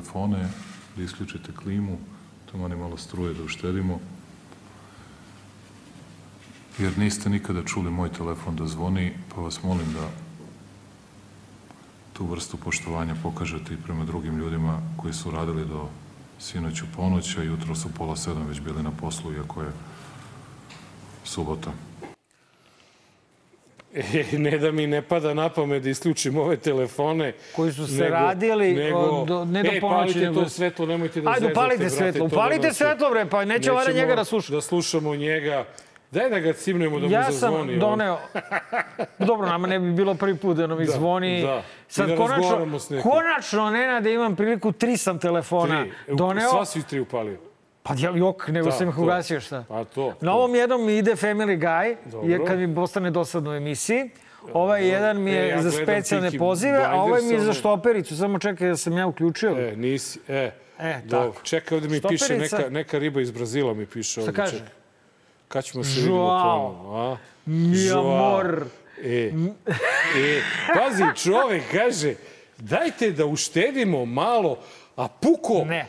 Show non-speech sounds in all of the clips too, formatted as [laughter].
telefone, da isključite klimu, to mani malo struje da uštedimo. Jer niste nikada čuli moj telefon da zvoni, pa vas molim da tu vrstu poštovanja pokažete i prema drugim ljudima koji su radili do sinoć u ponoć, a jutro su pola sedam već bili na poslu, iako je subota. E, [laughs] ne da mi ne pada na pamet da isključim ove telefone. Koji su se radili, nego, do- ne do e, ponoći, palite nego- to svetlo, nemojte da Ajde, zezate, upalite brate, svetlo, upalite svetlo, bre, pa neće Nećemo njega da sluša. Da slušamo njega. Daj da ga cimnemo da mu Ja zazvoni. sam on. doneo... [laughs] Dobro, nama ne bi bilo prvi put da nam Da, zvoni. da. Sad da konačno, konačno, Nena, da imam priliku, tri sam telefona Tri. doneo. Sva svi tri upalio. Pa ja, jok, nego Da, sam ih to. ugasio, šta? Pa to. Na ovom jednom mi ide Family Guy, Dobro. jer kad mi postane dosadno u emisiji. Ovaj jedan mi je E, ja za specijalne pozive, a ovaj mi je za štopericu. Samo čekaj da sam ja uključio. E, nisi, e. E, dobro. tako. Čekaj, ovde mi piše Štoperica. neka, neka riba iz Brazila mi piše ovde. kaže? Čekaj. Kad ćemo se vidimo Joao. ponovo, a? Mi amor. E, e, pazi, čovek kaže, dajte da uštedimo malo, a puko Ne.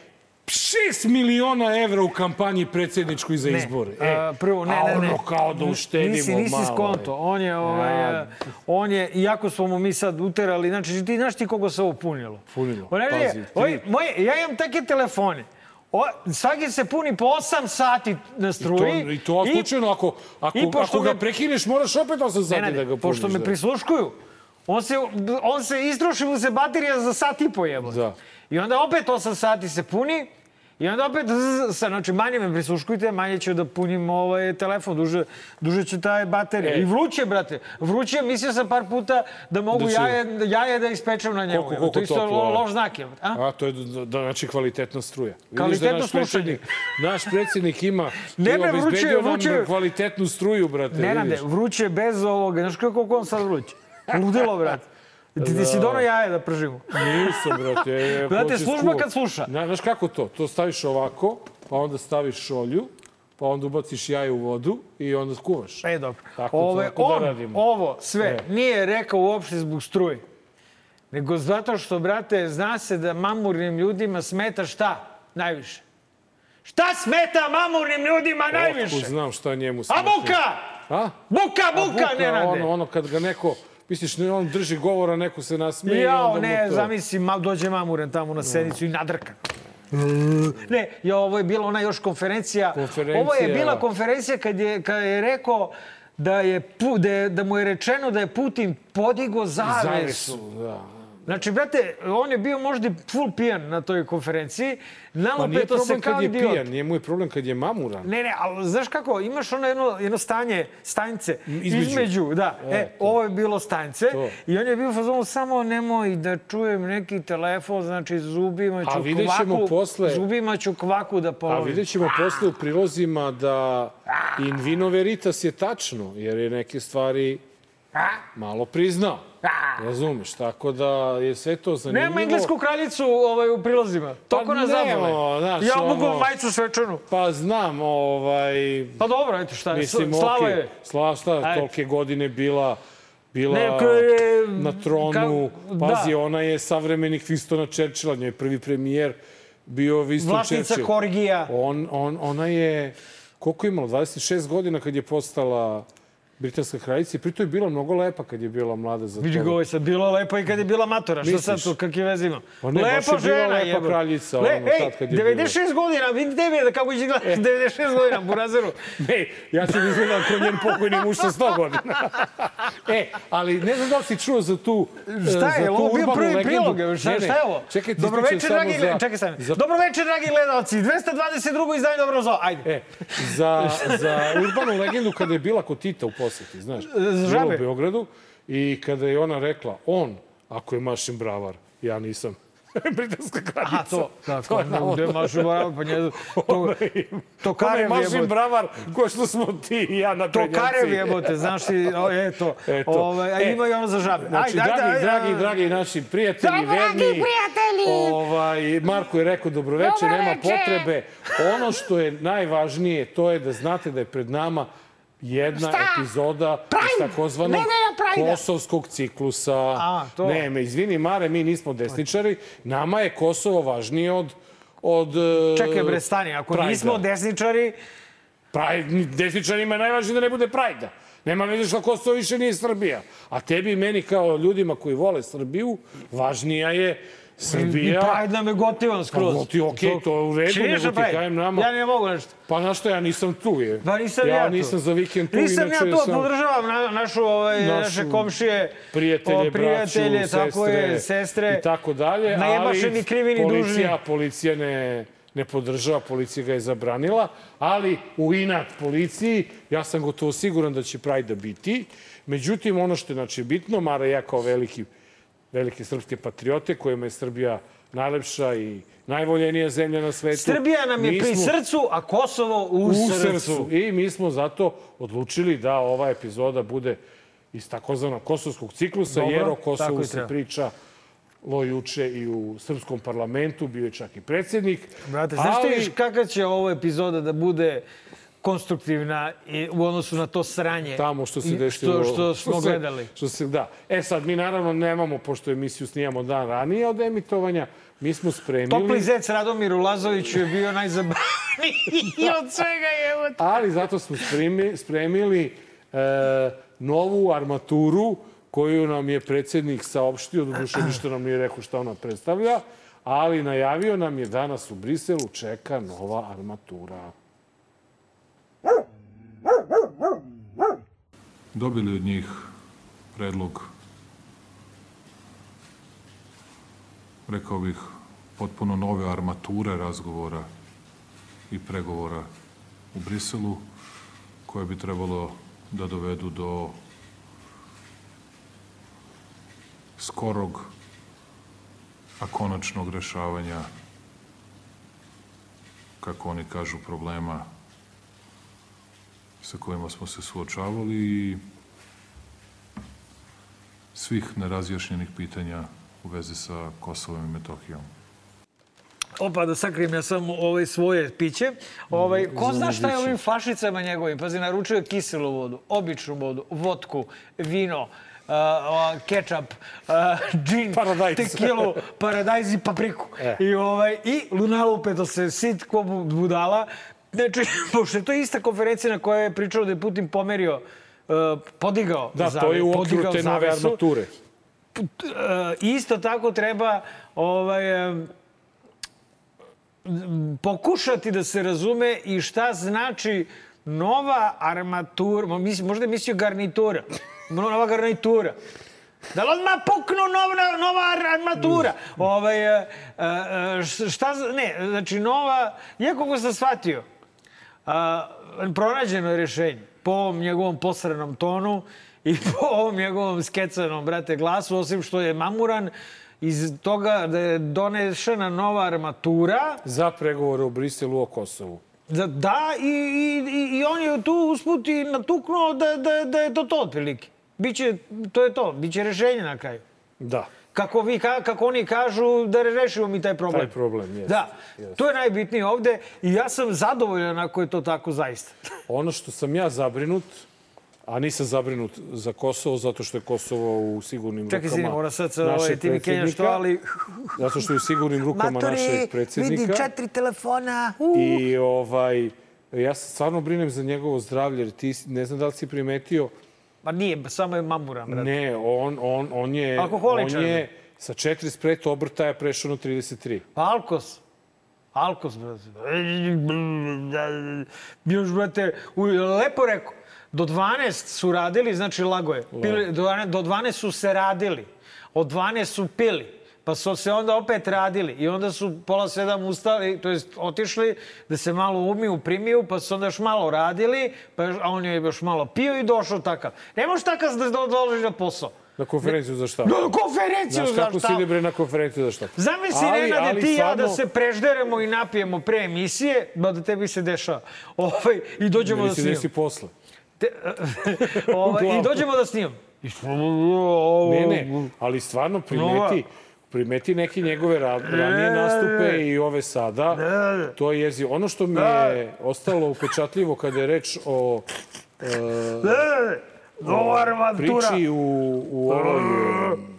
6 miliona evra u kampanji predsjedničkoj za izbore. E, A, prvo, ne, a ne, ne. ono kao da uštedimo nisi, nisi malo. skonto. On je, ovaj, A. on je, iako smo mu mi sad uterali, znači ti znaš ti koga se ovo punilo? Punilo, On je, pazi, ti- oj, moje, ja imam takve telefone. O, svaki se puni po 8 sati na To, struji. I to slučajno, ako, ako, i ako ga me- prekineš, moraš opet 8 sati Ne, ne, da ga puniš. pošto me da. prisluškuju, on se, on se istroši mu se baterija za sat i po. Da. I onda opet 8 sati se puni i onda opet, sa, znači manje me prisluškujte, manje ću da punim ovaj telefon, duže, duže će taj baterija. E. I vruće, brate, vruće, mislio sam par puta da mogu Da će- jaje, jaje da ispečem na njemu. Koliko- Evo, to koliko isto toplo, lo, loš znak je. A? A, to je da, da, znači kvalitetna struja. Vidiš Kvalitetno da naš slušanje. predsjednik, naš predsjednik ima, Ne, bre, vruće, vruće. kvalitetnu struju, brate. Nenade, vidiš. vruće bez ovoga. Znaš kako koliko on sad vruće? Ludilo, brate. Ti, ti si dono jaje da pržimo. Nisam, brate. [laughs] E, će služba kad sluša. Zna, znaš kako to? To staviš ovako, pa onda staviš šolju, pa onda ubaciš jaje u vodu i onda skuvaš. E, dobro. Tako, Ove, tako da on radimo. ovo sve E. nije rekao uopšte zbog struje. Nego zato što, brate, zna se da mamurnim ljudima smeta šta? Najviše. Šta smeta mamurnim ljudima najviše? Otkud znam šta njemu A smeta. buka! A? Buka, A buka, ne rade. ono, ono kad ga neko, misliš, ne, on drži govora, neko se nasmeje i Jao, ne, to... zamisli, ma, dođe mamuren tamo na sednicu i nadrka. Ne, ja, ovo je bila ona još konferencija. Konferencija. Ovo je bila konferencija kad je, kad je rekao da, je, da, je, da mu je rečeno da je Putin podigo zavesu. Zavesu, da. Znači, brate, on je bio možda full pijan na toj konferenciji. Pa nije Nalupetao se problem kad je idiot. pijan, nije mu je problem kad je mamuran. Ne, ne, ali znaš kako, imaš ono jedno, jedno stanje, stanjce, Između. između, da. E, E, to. ovo je bilo stanjce To. i on je bio u fazonu samo nemoj da čujem neki telefon, znači zubima ću A kvaku, posle- zubima ću kvaku da A polovim. vidjet ćemo posle u prilozima da in vino veritas je tačno, jer je neke stvari malo priznao. Razumeš, tako da je sve to zanimljivo. Nema englesku kraljicu ovaj, u prilozima. Toko nas nemo, zabole. znaš, Ja mogu ono- majicu svečanu. Pa znam, ovaj... Pa dobro, eto šta. Mislim, Slava okej, je. Slava šta, Ajde. tolike godine bila bila Ne, je- na tronu. kao- Pazi, da. ona je savremenik Winstona Churchilla, njoj je prvi premijer bio Winston Vlasnica Churchill. Korgija. On, on, ona je, koliko je imala, 26 godina kad je postala britanska kraljica i pritom je bila mnogo lepa kad je bila mlada za Vidi to. ga, ovo je sad bila lepa i kad je bila matora. Što sad tu, kakve veze ima? Pa ne, baš je bila lepa jebote. kraljica, Le, ono, ej, kad je 96 godina, vidi tebi da kako će gledati 96 godina, burazeru. [laughs] Ne, ja ću izgledati kao njen pokojni muž sa 100 godina. [laughs] e, ali ne znam da li si čuo za tu Šta za je, ovo bio prvi legendu. prilog? Šta, šta je ovo? Čekaj, ti Dobroveče, dragi, za- čekaj sam. za- Dobroveče, dragi gledalci. 222. izdanje Dobro zo. Ajde. E, za, za urbanu legendu kada je bila kod Tita u poseti, znaš. Žabe. u Beogradu i kada je ona rekla, on, ako je mašin bravar, ja nisam. [laughs] Britanska kraljica. A, to, tako, To je navodno. gde mašu bravo, pa nje, to, to karev je mašin jebote. bravar, ko što smo ti i ja na To karev jebote, znaš ti, eto. Eto. Ovaj, a E, ima i ono za žabe. Znači, dragi, dragi, dragi naši prijatelji, Dragi verni. prijatelji! Ovaj, Marko je rekao dobroveče, Dobro nema potrebe. Ono što je najvažnije, to je da znate da je pred nama jedna Šta? epizoda iz Prime! takozvanog Ne, ne, Prajda. kosovskog ciklusa. A, to. Ne, me, izvini Mare, mi nismo desničari. Nama je Kosovo važnije od od e, Čekaj bre, stani, ako Prajda. nismo desničari, Pride, desničarima je najvažnije da ne bude Prajda. Nema veze što Kosovo više nije Srbija. A tebi i meni kao ljudima koji vole Srbiju, važnija je i Srbija. Pride nam je gotivan skroz. Pa goti, okej, to je u redu, nego ti kajem nama- Ja ne mogu nešto. Pa na što ja nisam tu je. Pa nisam ja, ja tu. nisam za vikend tu, Nisam inače ja to, sam podržavam na, našu, ovaj, Našu naše komšije, prijatelje, o, prijatelje, braću, tako sestre, je, sestre. i tako dalje, ali krivi ni policija, dužni. policija ne, ne podržava, policija ga je zabranila, ali u inat policiji, ja sam gotovo siguran da će Prajda biti. Međutim, ono što je znači, bitno, Mara i ja kao veliki, velike srpske patriote, kojima je Srbija najlepša i najvoljenija zemlja na svetu. Srbija nam je mi pri smo- srcu, a Kosovo u, u srcu. srcu. I mi smo zato odlučili da ova epizoda bude iz takozvanog kosovskog ciklusa, Dobro, jer o Kosovu se priča lo juče i u srpskom parlamentu, bio je čak i predsjednik. Brate, znaš Ali- viš kakva će ovo epizoda da bude konstruktivna i u odnosu na to sranje tamo što se desilo. Što, što smo se- gledali. Što se, da. E sad, mi naravno nemamo, pošto emisiju snijamo dan ranije od emitovanja, mi smo spremili... Topli zec Radomiru Lazoviću je bio najzabavniji [laughs] od svega je. Ali zato smo spremi, spremili e, novu armaturu koju nam je predsjednik saopštio, doduše [clears throat] ništa nam nije rekao šta ona predstavlja, ali najavio nam je danas u Briselu čeka nova armatura. Dobili od njih predlog, rekao bih, potpuno nove armature razgovora i pregovora u Briselu, koje bi trebalo da dovedu do skorog, a konačnog rešavanja, kako oni kažu, problema sa kojima smo se suočavali i svih nerazjašnjenih pitanja u vezi sa Kosovom i Metohijom. Opa, da sakrijem ja samo ovaj svoje piće. Ovaj, ko zna šta je ovim fašicama njegovim? Pazi, naručio je kiselu vodu, običnu vodu, vodku, vino, uh, uh, kečap, uh, džin, Paradajz. tekilu, paradajz i papriku. E. I, ovaj, I lunalupe, to se sit ko bu- budala. Znači, [laughs] pošto je to ista konferencija na kojoj je pričao da je Putin pomerio, uh, podigao Da, to zave- je u okviru te nove armature. E, isto tako treba ovaj, m, pokušati da se razume i šta znači nova armatura, možda je mislio garnitura, nova garnitura. Da li odmah puknu nova, nova ar- armatura? Ovaj, e, e, š- šta, ne, znači nova, iako ko sam shvatio, a, pronađeno je rješenje po ovom njegovom posranom tonu i [laughs] po ovom njegovom skecanom, brate, glasu, osim što je mamuran, iz toga da je donešena nova armatura, Za pregovore u Briselu o Kosovu. da, da i, i, i, on je tu usput i natuknuo da, da, da je to to otprilike. Biće, to je to, biće rješenje na kraju. Da. Kako, vi, ka- kako oni kažu da rešimo mi taj problem. Taj problem, jest. Da, to je najbitnije ovde i ja sam zadovoljan ako je to tako zaista. [laughs] Ono što sam ja zabrinut, a nisam zabrinut za Kosovo, zato što je Kosovo u sigurnim Čekaj, rukama izvini, mora sad sa ovaj, ti mi kenjaš to, ali... Zato što je u sigurnim rukama našeg predsjednika. četiri telefona. Uh. I ovaj, ja se stvarno brinem za njegovo zdravlje, jer ti, ne znam da li si primetio, Ma nije, samo je mamuran, brate. ne, on, on, on je, Alkoholičar. on je sa 40 obrtaja prešao na 33. Pa Alkos. Alkos, brate. Još, brate, lepo rekao. Do 12 su radili, znači lago je. Pili, do, 12, do 12 su se radili. Od 12 su pili. Pa su se onda opet radili. I onda su pola sedam ustali, to jest otišli da se malo umiju, primiju, pa su onda još malo radili, pa još, a on je još malo pio i došao takav. Ne možeš takav da do- dolaziš na posao. Na konferenciju za šta? Na konferenciju Znaš za kako šta? se ide bre na konferenciju za šta? Zamisli, Ali- Nenade, ali ti i ja da stvarno- se prežderemo i napijemo pre emisije, ba da tebi se dešava. [laughs] Ovaj, I dođemo Meni da se snimamo. desi posle. Te, [laughs] ovaj, I dođemo da snimamo. Ne, ne, ali stvarno primeti, primeti neke njegove ra- ranije nastupe i ove sada. To je jezi. Ono što mi je ostalo upečatljivo kada je reč o, e, Nova armatura. priči u, u ovoj... e,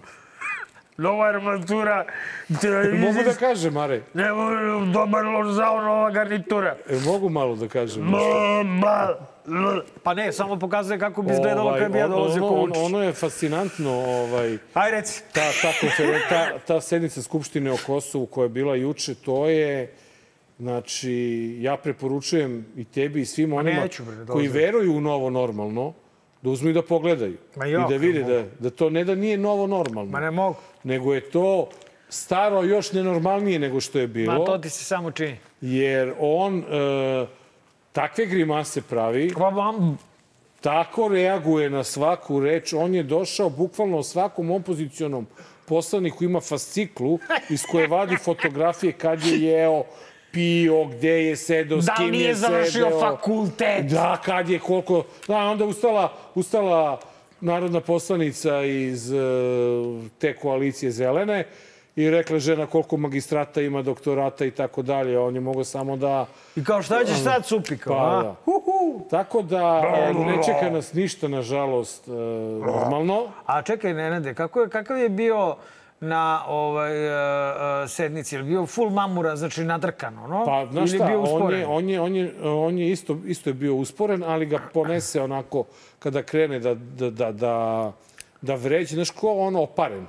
Nova armatura. Mogu da kažem, Mare? Ne, dobar loš zao, nova garnitura. E, mogu malo da kažem? Pa ne, samo pokazuje kako bi izgledalo Ovaj, kad bi ja ono- dolazio ono, Vučić. ono je fascinantno, ovaj, Aj reci. ta, ta, ta, ta sednica Skupštine o Kosovu koja je bila juče, to je, znači, ja preporučujem i tebi i svim onima neću, bre, koji dolazi. veruju u novo normalno, da uzmu i da pogledaju. Ma I jo, da vide da, da to ne da nije novo normalno, Ma ne mogu. nego je to staro još nenormalnije nego što je bilo. Ma to ti se samo čini. Jer on e, takve grimase pravi, Pa vam, tako reaguje na svaku reč. On je došao bukvalno svakom opozicionom poslaniku ima fasciklu iz koje vadi fotografije kad je jeo, pio, gde je sedeo, s da kim li je nije završio sedeo. fakultet? Da, kad je koliko... Da, onda ustala, ustala narodna poslanica iz e, te koalicije zelene i rekla žena koliko magistrata ima, doktorata i tako dalje. On je mogao samo da... I kao šta ćeš sad supi kao, Pa, a? da. Tako da e, ne čeka nas ništa, nažalost, e, normalno. A čekaj, Nenade, kako je, kakav je bio na ovaj, uh, sednici? Je bio full mamura, znači nadrkano, no? Pa, znaš Ili šta, bio on je, on je, on je, on je isto, isto je bio usporen, ali ga ponese onako kada krene da, da, da, da, da vređe. Znaš, ko ono oparen?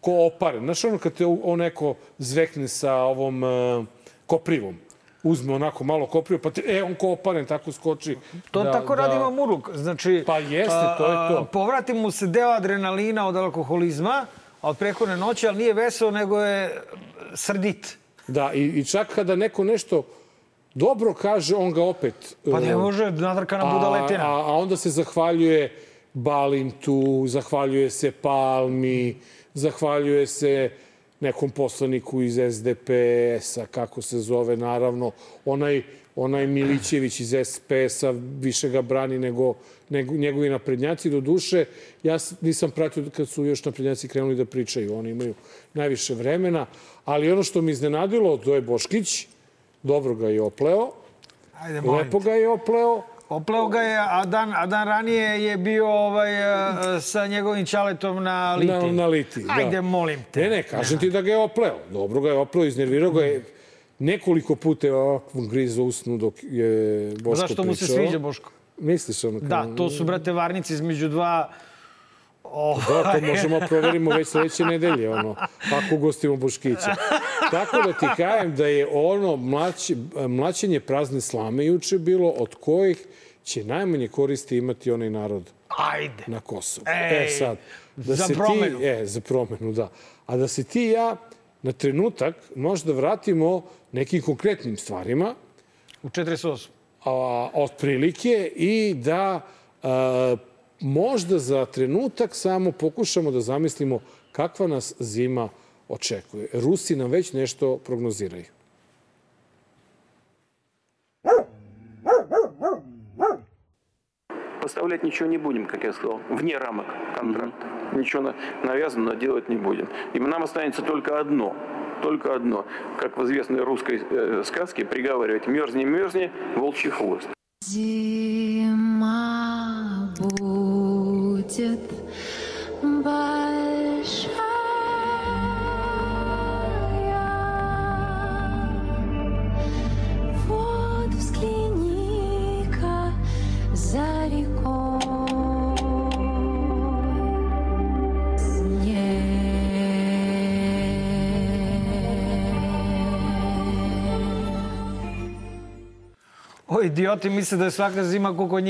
Ko oparen? Znaš, ono kad te on neko zvekne sa ovom uh, koprivom, uzme onako malo koprivu, pa te, e, on ko oparen tako skoči. To tako radi Mamuruk. Znači, Pa jeste, to je to. Povrati mu se deo adrenalina od alkoholizma, od prehodne noći, ali nije veseo, nego je srdit. Da, i, i čak kada neko nešto dobro kaže, on ga opet... Pa ne uh, može nadrkana budaletina. a, a onda se zahvaljuje Balintu, zahvaljuje se Palmi, zahvaljuje se nekom poslaniku iz SDP-a, kako se zove, naravno. Onaj, onaj Milićević iz SPS-a više ga brani nego, nego njegovi naprednjaci. Do duše, ja nisam pratio kad su još naprednjaci krenuli da pričaju. Oni imaju najviše vremena. Ali ono što mi iznenadilo, to je Boškić. Dobro ga je opleo. Ajde. Lepo ga je opleo. Opleo ga je, a dan, a dan ranije je bio ovaj, a, sa njegovim čaletom na liti. Na, na liti, da. Ajde, molim te. Ne, ne, kažem ti da ga je opleo. Dobro ga je opleo, iznervirao ga je. Nekoliko puta je ovako grizo usnu dok je Boško Zašto mu se pričao. sviđa Boško? Misliš ono kao... Da, to su, brate, varnici između dva... Oh, Da, to možemo proverimo već sledeće nedelje, ono, ako ugostimo Boškića. Tako da ti kajem da je ono mlaći, mlaćenje prazne slame juče bilo, od kojih će najmanje koristi imati onaj narod Ajde. na Kosovu. Ej, e sad, da za se promenu. Ti, e, za promenu, da. A da se ti i ja na trenutak možda vratimo nekim konkretnim stvarima, U 48. a, otprilike, i da a, možda za trenutak samo pokušamo da zamislimo kakva nas zima očekuje. Rusi nam već nešto prognoziraju. Поставлять ничего не будем, как я сказал, вне рамок контракта. Ничего на- навязанного делать не будем. И нам останется только одно. Только одно. Как в известной русской э, сказке приговаривать «мерзни, мерзни, волчий хвост». Зима будет большая. Снег. O, idioti misle da je svaka zima ko kod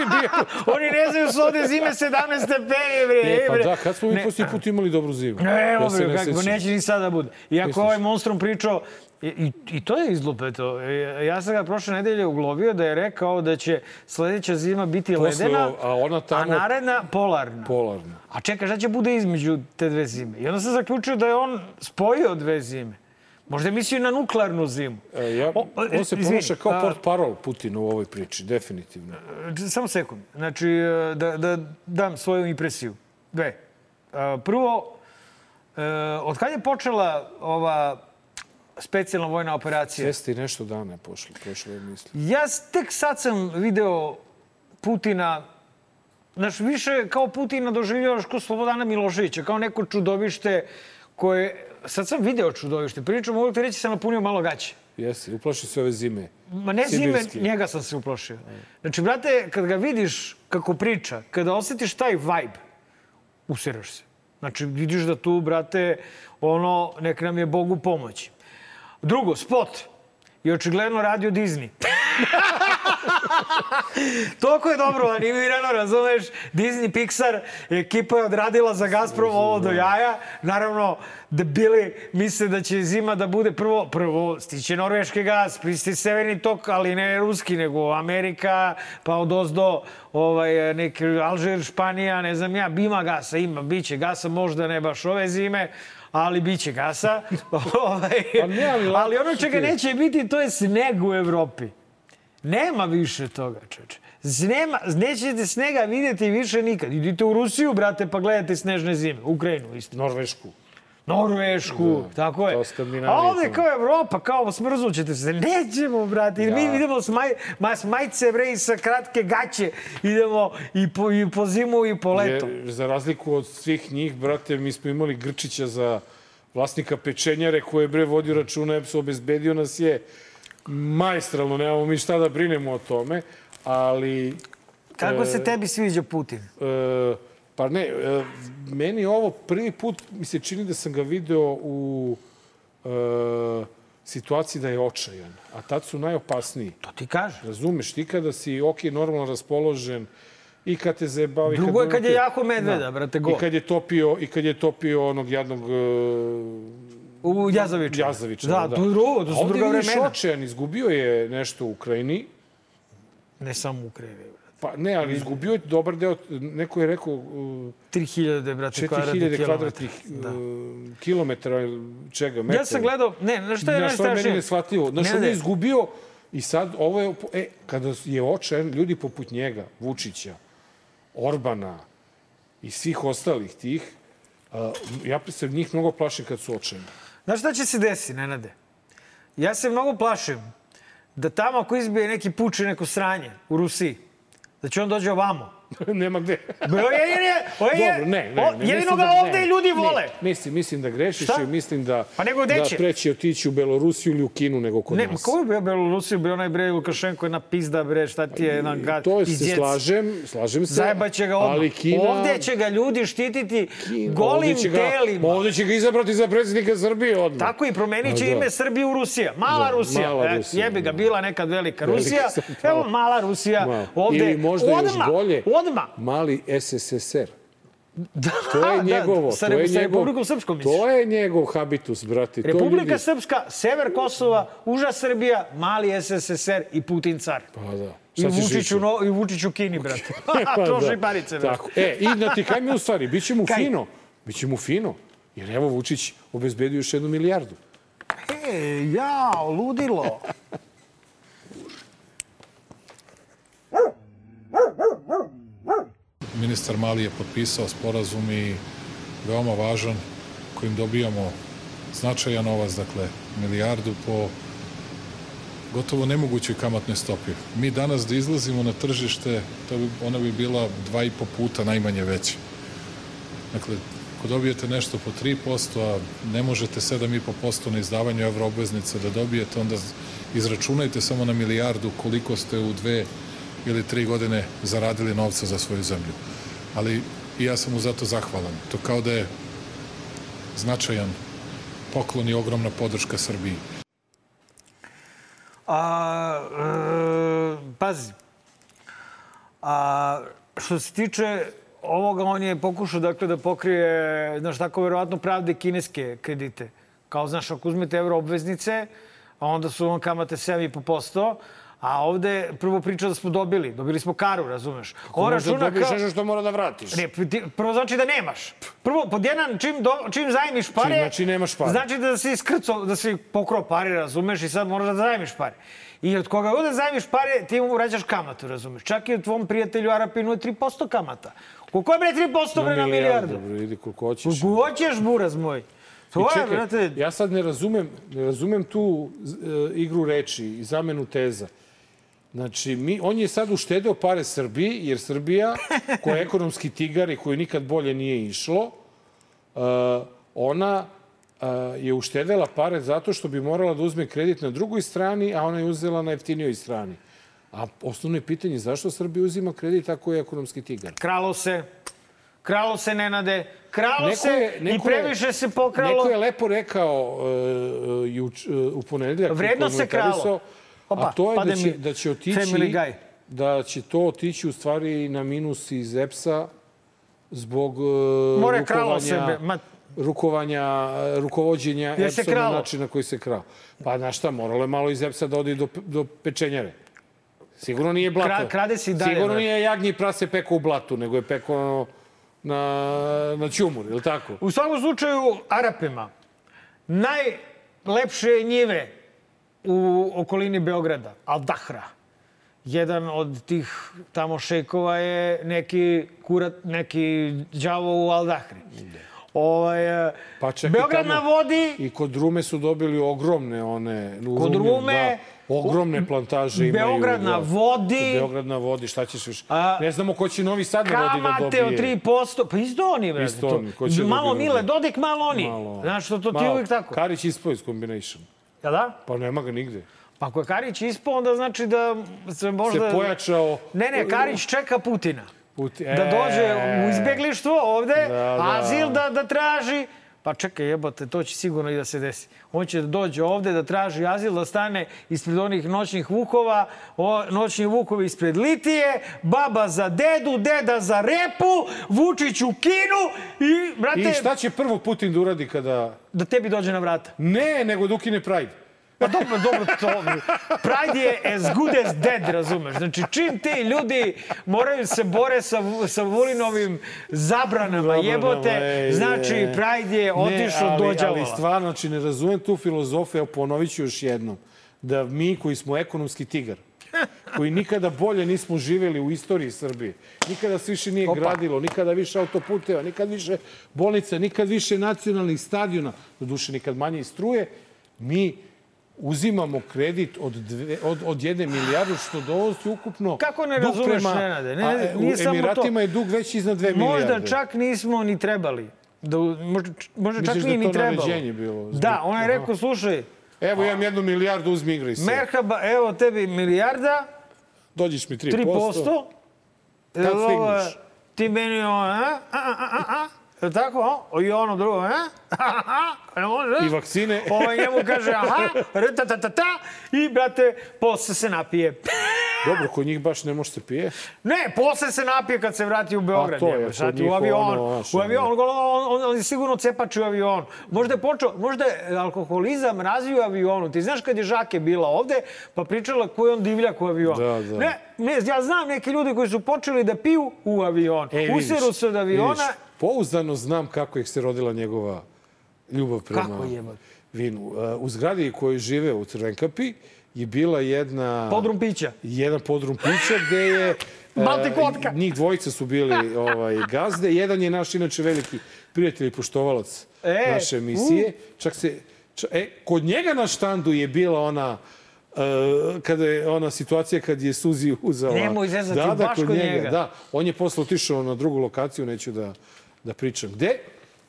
njih jebate. Oni ne znaju su ovde zime 17 stepeni, bre. E, pa da, kad smo mi Ne, posljednji put imali dobru zimu? Ne, evo Ja bre, kako, sećam. neće ni sada bude. Iako ovaj monstrum pričao, i, i, i to je izlupeto. E, Ja sam ga prošle nedelje uglovio da je rekao da će sledeća zima biti Posle ledena, a ona tamo- a naredna polarna. Polarno. A čekaj, šta će bude između te dve zime? I onda sam zaključio da je on spojio dve zime. Možda je mislio na nuklearnu zimu. E, ja, O, on se izvini, ponaša kao a- port parol Putina u ovoj priči, definitivno. Samo sekund. Znači, e, da, da dam svoju impresiju. Dve. E, Prvo, e, od kad je počela ova specijalna vojna operacija? Jeste i nešto dana je pošlo, prošlo je misli. Ja tek sad sam video Putina znaš, više kao Putina doživljavaš kao Slobodana Miloševića, kao neko čudovište koje... Sad sam video čudovište, pričam, mogu ti reći sam napunio malo gaće. Jesi, uplaši se ove zime. Ma ne zime, njega sam se uplošio. Znači, brate, kad ga vidiš kako priča, kada osjetiš taj vibe, usiraš se. Znači, vidiš da tu, brate, ono, nek nam je Bogu pomoći. Drugo, spot je očigledno radio Disney. [laughs] [laughs] Toliko je dobro animirano, razumeš? Disney, Pixar, ekipa je odradila za Gazprom ovo do jaja. Naravno, debili misle da će zima da bude prvo, prvo stiće norveški gas, pristi severni tok, ali ne ruski, nego Amerika, pa od ozdo ovaj, neki Alžir, Španija, ne znam ja, bima gasa, ima, biće gasa, možda ne baš ove zime, ali bit će gasa. [laughs] ovaj, Pa ali ali ono čega neće biti, to je sneg u Evropi. Nema više toga, čoče. Nema, nećete snega vidjeti više nikad. Idite u Rusiju, brate, pa gledajte snežne zime. Ukrajinu isto. Norvešku. Norvešku, tako je. A ovde kao Evropa, kao smrzućete se. Nećemo, brate. Ja. mi idemo s, maj, ma, s majice, bre, i sa kratke gaće. Idemo i po, i po zimu i po leto. Je, za razliku od svih njih, brate, mi smo imali Grčića za vlasnika pečenjare koji je bre vodio računa, EPS obezbedio nas je majstralno, nemamo mi šta da brinemo o tome, ali Kako se tebi sviđa Putin? E, pa ne, e, meni ovo prvi put mi se čini da sam ga video u e, situaciji da je očajan, a tad su najopasniji. To ti kaže. Razumeš, ti kada si ok, normalno raspoložen, i kad te zabavi... Drugo je kad je jako medveda, brate, go. I kad je topio, i kad je topio onog jadnog e, U Jazaviču. Jazavića. Da, to je drugo, to su druga vidiš vremena. očajan, izgubio je nešto u Ukrajini, Ne samo u Krevi. pa ne, ali izgubio je dobar deo, neko je rekao, uh, 3000, brate, kvadratnih 4000 kilometara. kvadratnih Da. uh, kilometara, čega, metara. Ja sam gledao, ne, na šta je Znaš, to je meni najstrašnije? neshvatljivo. On ne. je izgubio i sad ovo je, e, kada je očajan, ljudi poput njega, Vučića, Orbana i svih ostalih tih, uh, ja se njih mnogo plašim kad su očajni. Znaš šta će se desiti, Nenade? Ja se mnogo plašim da tamo ako izbije neki puč i neko sranje u Rusiji, da će on dođe ovamo. [laughs] Nema gde. Bo je, je, je, je, [laughs] Dobro, ne, ne. ne jedino ga da- ovde ne, ljudi ne. vole. Mislim, mislim da grešiš Šta? i mislim da, Pa nego da preći otići u Belorusiju ili u Kinu nego kod Ne, nas. ko je bio Belorusiju, bio onaj bre Lukašenko, jedna pizda bre, šta ti je, jedan gad, To se izjec. slažem, slažem se. Zajebaće ga odmah. Ali Kina... Ovde će ga ljudi štititi Kina, golim ovde ga, telima. Ovde će ga izabrati za predsjednika Srbije odmah. Tako i promenit će da. ime Srbije u Rusija. Mala Da, Rusija. mala E, Rusija, Jebi ga, da. bila nekad velika Rusija. Evo, mala. mala Rusija. Ovde, Ili možda još bolje, Odmah. mali SSSR. Da, To je njegovo. Sa, to je sa njegov, Republikom Srpskom, misliš? To je njegov habitus, brate. to Republika ljudi... Srpska, sever Kosova, uža Srbija, mali SSSR i Putin car. Pa da. I Vučić, u, no, I Vučić u Kini, brate. [laughs] Pa [laughs] to da. šiparice, brate. Tako. E, i da ti kaj mi u stvari, bit će mu Kaj? fino. Biće mu fino. Jer evo Vučić obezbedio još jednu milijardu. E, jao, ludilo. [laughs] Ministar Mali je potpisao sporazum i veoma važan kojim dobijamo značajan novac, dakle milijardu po gotovo nemogućoj kamatnoj stopi. Mi danas da izlazimo na tržište, to bi, ona bi bila dva i po puta najmanje veća. Dakle, ako dobijete nešto po 3%, a ne možete 7,5% na izdavanju evroobveznica da dobijete, onda izračunajte samo na milijardu koliko ste u dve ili tri godine zaradili novca za svoju zemlju. Ali i ja sam mu zato zahvalan. To kao da je značajan poklon i ogromna podrška Srbiji. A, e, pazi. A, što se tiče ovoga, on je pokušao dakle, da pokrije, znaš, tako verovatno pravde kineske kredite. Kao, znaš, ako uzmete euro obveznice, onda su on kamate 7,5%, a ovde prvo priča da smo dobili. Dobili smo karu, razumeš? On računa dobiješ kao... nešto što mora da vratiš. Ne, ti- prvo znači da nemaš. Prvo, pod jedan, čim, do, čim zajmiš pare... Čim, znači nemaš pare. Znači da si iskrcao, da si pokrao pare, razumeš, i sad moraš da zajmiš pare. I od koga god da zajmiš pare, ti mu vraćaš kamatu, razumeš. Čak i od tvom prijatelju Arapinu je 3% kamata. Koliko je bre 3% bre na milijardu? Dobro, idi koliko hoćeš. Koliko hoćeš, buraz moj. I To je, čekaj, brate, ja sad ne razumem, ne razumem tu e, igru reči i zamenu teza. Znači, mi, on je sad uštedeo pare Srbiji, jer Srbija, koja je ekonomski tigar i koju nikad bolje nije išlo, uh, ona uh, je uštedela pare zato što bi morala da uzme kredit na drugoj strani, a ona je uzela na jeftinijoj strani. A osnovno je pitanje zašto Srbija uzima kredit ako je ekonomski tigar? Kralo se. Kralo se, Nenade. Kralo Neko se je- i neko je- previše se pokralo. Neko je lepo rekao uh, juč, uh, u ponedeljak. Vredno i se kralo. Opa, a to je da će, da će otići da će to otići u stvari na minus iz EPS-a zbog uh, More rukovanja, sebe. Ma, rukovanja, rukovođenja Jer se EPS-om na način na koji se krao. Pa znaš šta, moralo je malo iz EPS-a da ode i do, do pečenjare. Sigurno nije blato. Kra- krade se i dalje, Sigurno nije jagnji prase peko u blatu, nego je peko na, na ćumur, ili tako? U svakom slučaju, Arapima, najlepše njive u okolini Beograda, Al-Dahra, jedan od tih tamo šejkova je neki kurat, neki đavo u Al-Dahri. Ovaj, Pa čak Beograd na vodi, I kod Rume su dobili ogromne one... Kod Rumi, Rume, Da, ogromne plantaže imaju. Beograd na da. vodi. Beograd na vodi, šta ćeš više? A- ne znamo ko će Novi Sad na vodi da kamate od dobije. 3%. Pa isto oni, brate. Isto to. oni, ko će malo Mile? Dodik, malo oni. Malo. Znaš što to ti Malo. uvijek tako. Karić ispao iz combination. Ja da? Pa nema ga nigde. Pa ako je Karić ispao, onda znači da se možda... Se pojačao... Ne, ne, Karić čeka Putina. Puti... Da dođe u izbjeglištvo ovde, Da, da. azil da, da traži. Pa čekaj, jebote, to će sigurno i da se desi. On će da dođe ovde da traži azil, da stane ispred onih noćnih vukova, o, noćni vukovi ispred litije, baba za dedu, deda za repu, Vučić u kinu i, brate, I šta će prvo Putin da uradi kada... da tebi dođe na vrata. Ne, nego da ukine Pride. Pa dobro, dobro, to... Pride je as good as dead, razumeš? Znači, čim ti ljudi moraju se bore sa, sa Vulinovim zabranama, jebote, ej, znači. Pride je otišao do ali, ali stvarno, znači, ne razumem tu filozofiju, ponovit ću još jednom, da mi koji smo ekonomski tigar, koji nikada bolje nismo živeli u istoriji Srbije, nikada se više nije Opa. gradilo, nikada više autoputeva, nikad više bolnica, nikad više nacionalnih stadiona, do duše nikad manje i struje, mi uzimamo kredit od, dve, od, od jedne milijarde, što donosi ukupno... Kako ne razumeš, Nenade? Ne, a, nije u samo to. Emiratima je dug veći iznad dve milijarde. Možda čak nismo ni trebali. Da, možda, možda čak Misliš da nije je ni to trebalo. naređenje bilo? Zbog- Da, on je rekao, slušaj, Evo, imam jednu milijardu, uzmi igraj se. Merhaba, evo tebi milijarda, Dođeš mi 3%. 3%. Kad stigneš? Ti meni ono, a? A, a, a, a? Jel tako? O, I ono drugo, [laughs] a? Ne može? I vakcine. [laughs] Ovaj njemu kaže, aha, rtatatata, i, brate, posle se napije. [laughs] Dobro, kod njih baš ne može se pije. Ne, posle se napije kad se vrati u Beograd. A to je, kod u njih avion, ono, znaš, u avion, on, on, on, on je sigurno cepač u avionu. Možda je počeo, možda je alkoholizam razvio u avionu. Ti znaš kad je Žake bila ovde, pa pričala ko je on divljak u avionu. Da, da. Ne, ne, ja znam neke ljude koji su počeli da piju u avion. E, Useru se od aviona. vidiš, pouzdano znam kako ih se rodila njegova ljubav prema Kako jebote? vinu. Uh, U zgradi u kojoj žive u Crvenkapi je bila jedna... Podrum pića. Jedan podrum pića gde je... [laughs] e, Baltik vodka. Njih dvojica su bili ovaj, gazde. Jedan je naš inače veliki prijatelj i poštovalac E, naše emisije. Čak se... ča- e, kod njega na štandu je bila ona Uh, kada je ona situacija kad je Suzi uzela... Nemoj zezati, da, da, baš kod njega. njega. Da, on je posle otišao na drugu lokaciju, neću da, da pričam gde,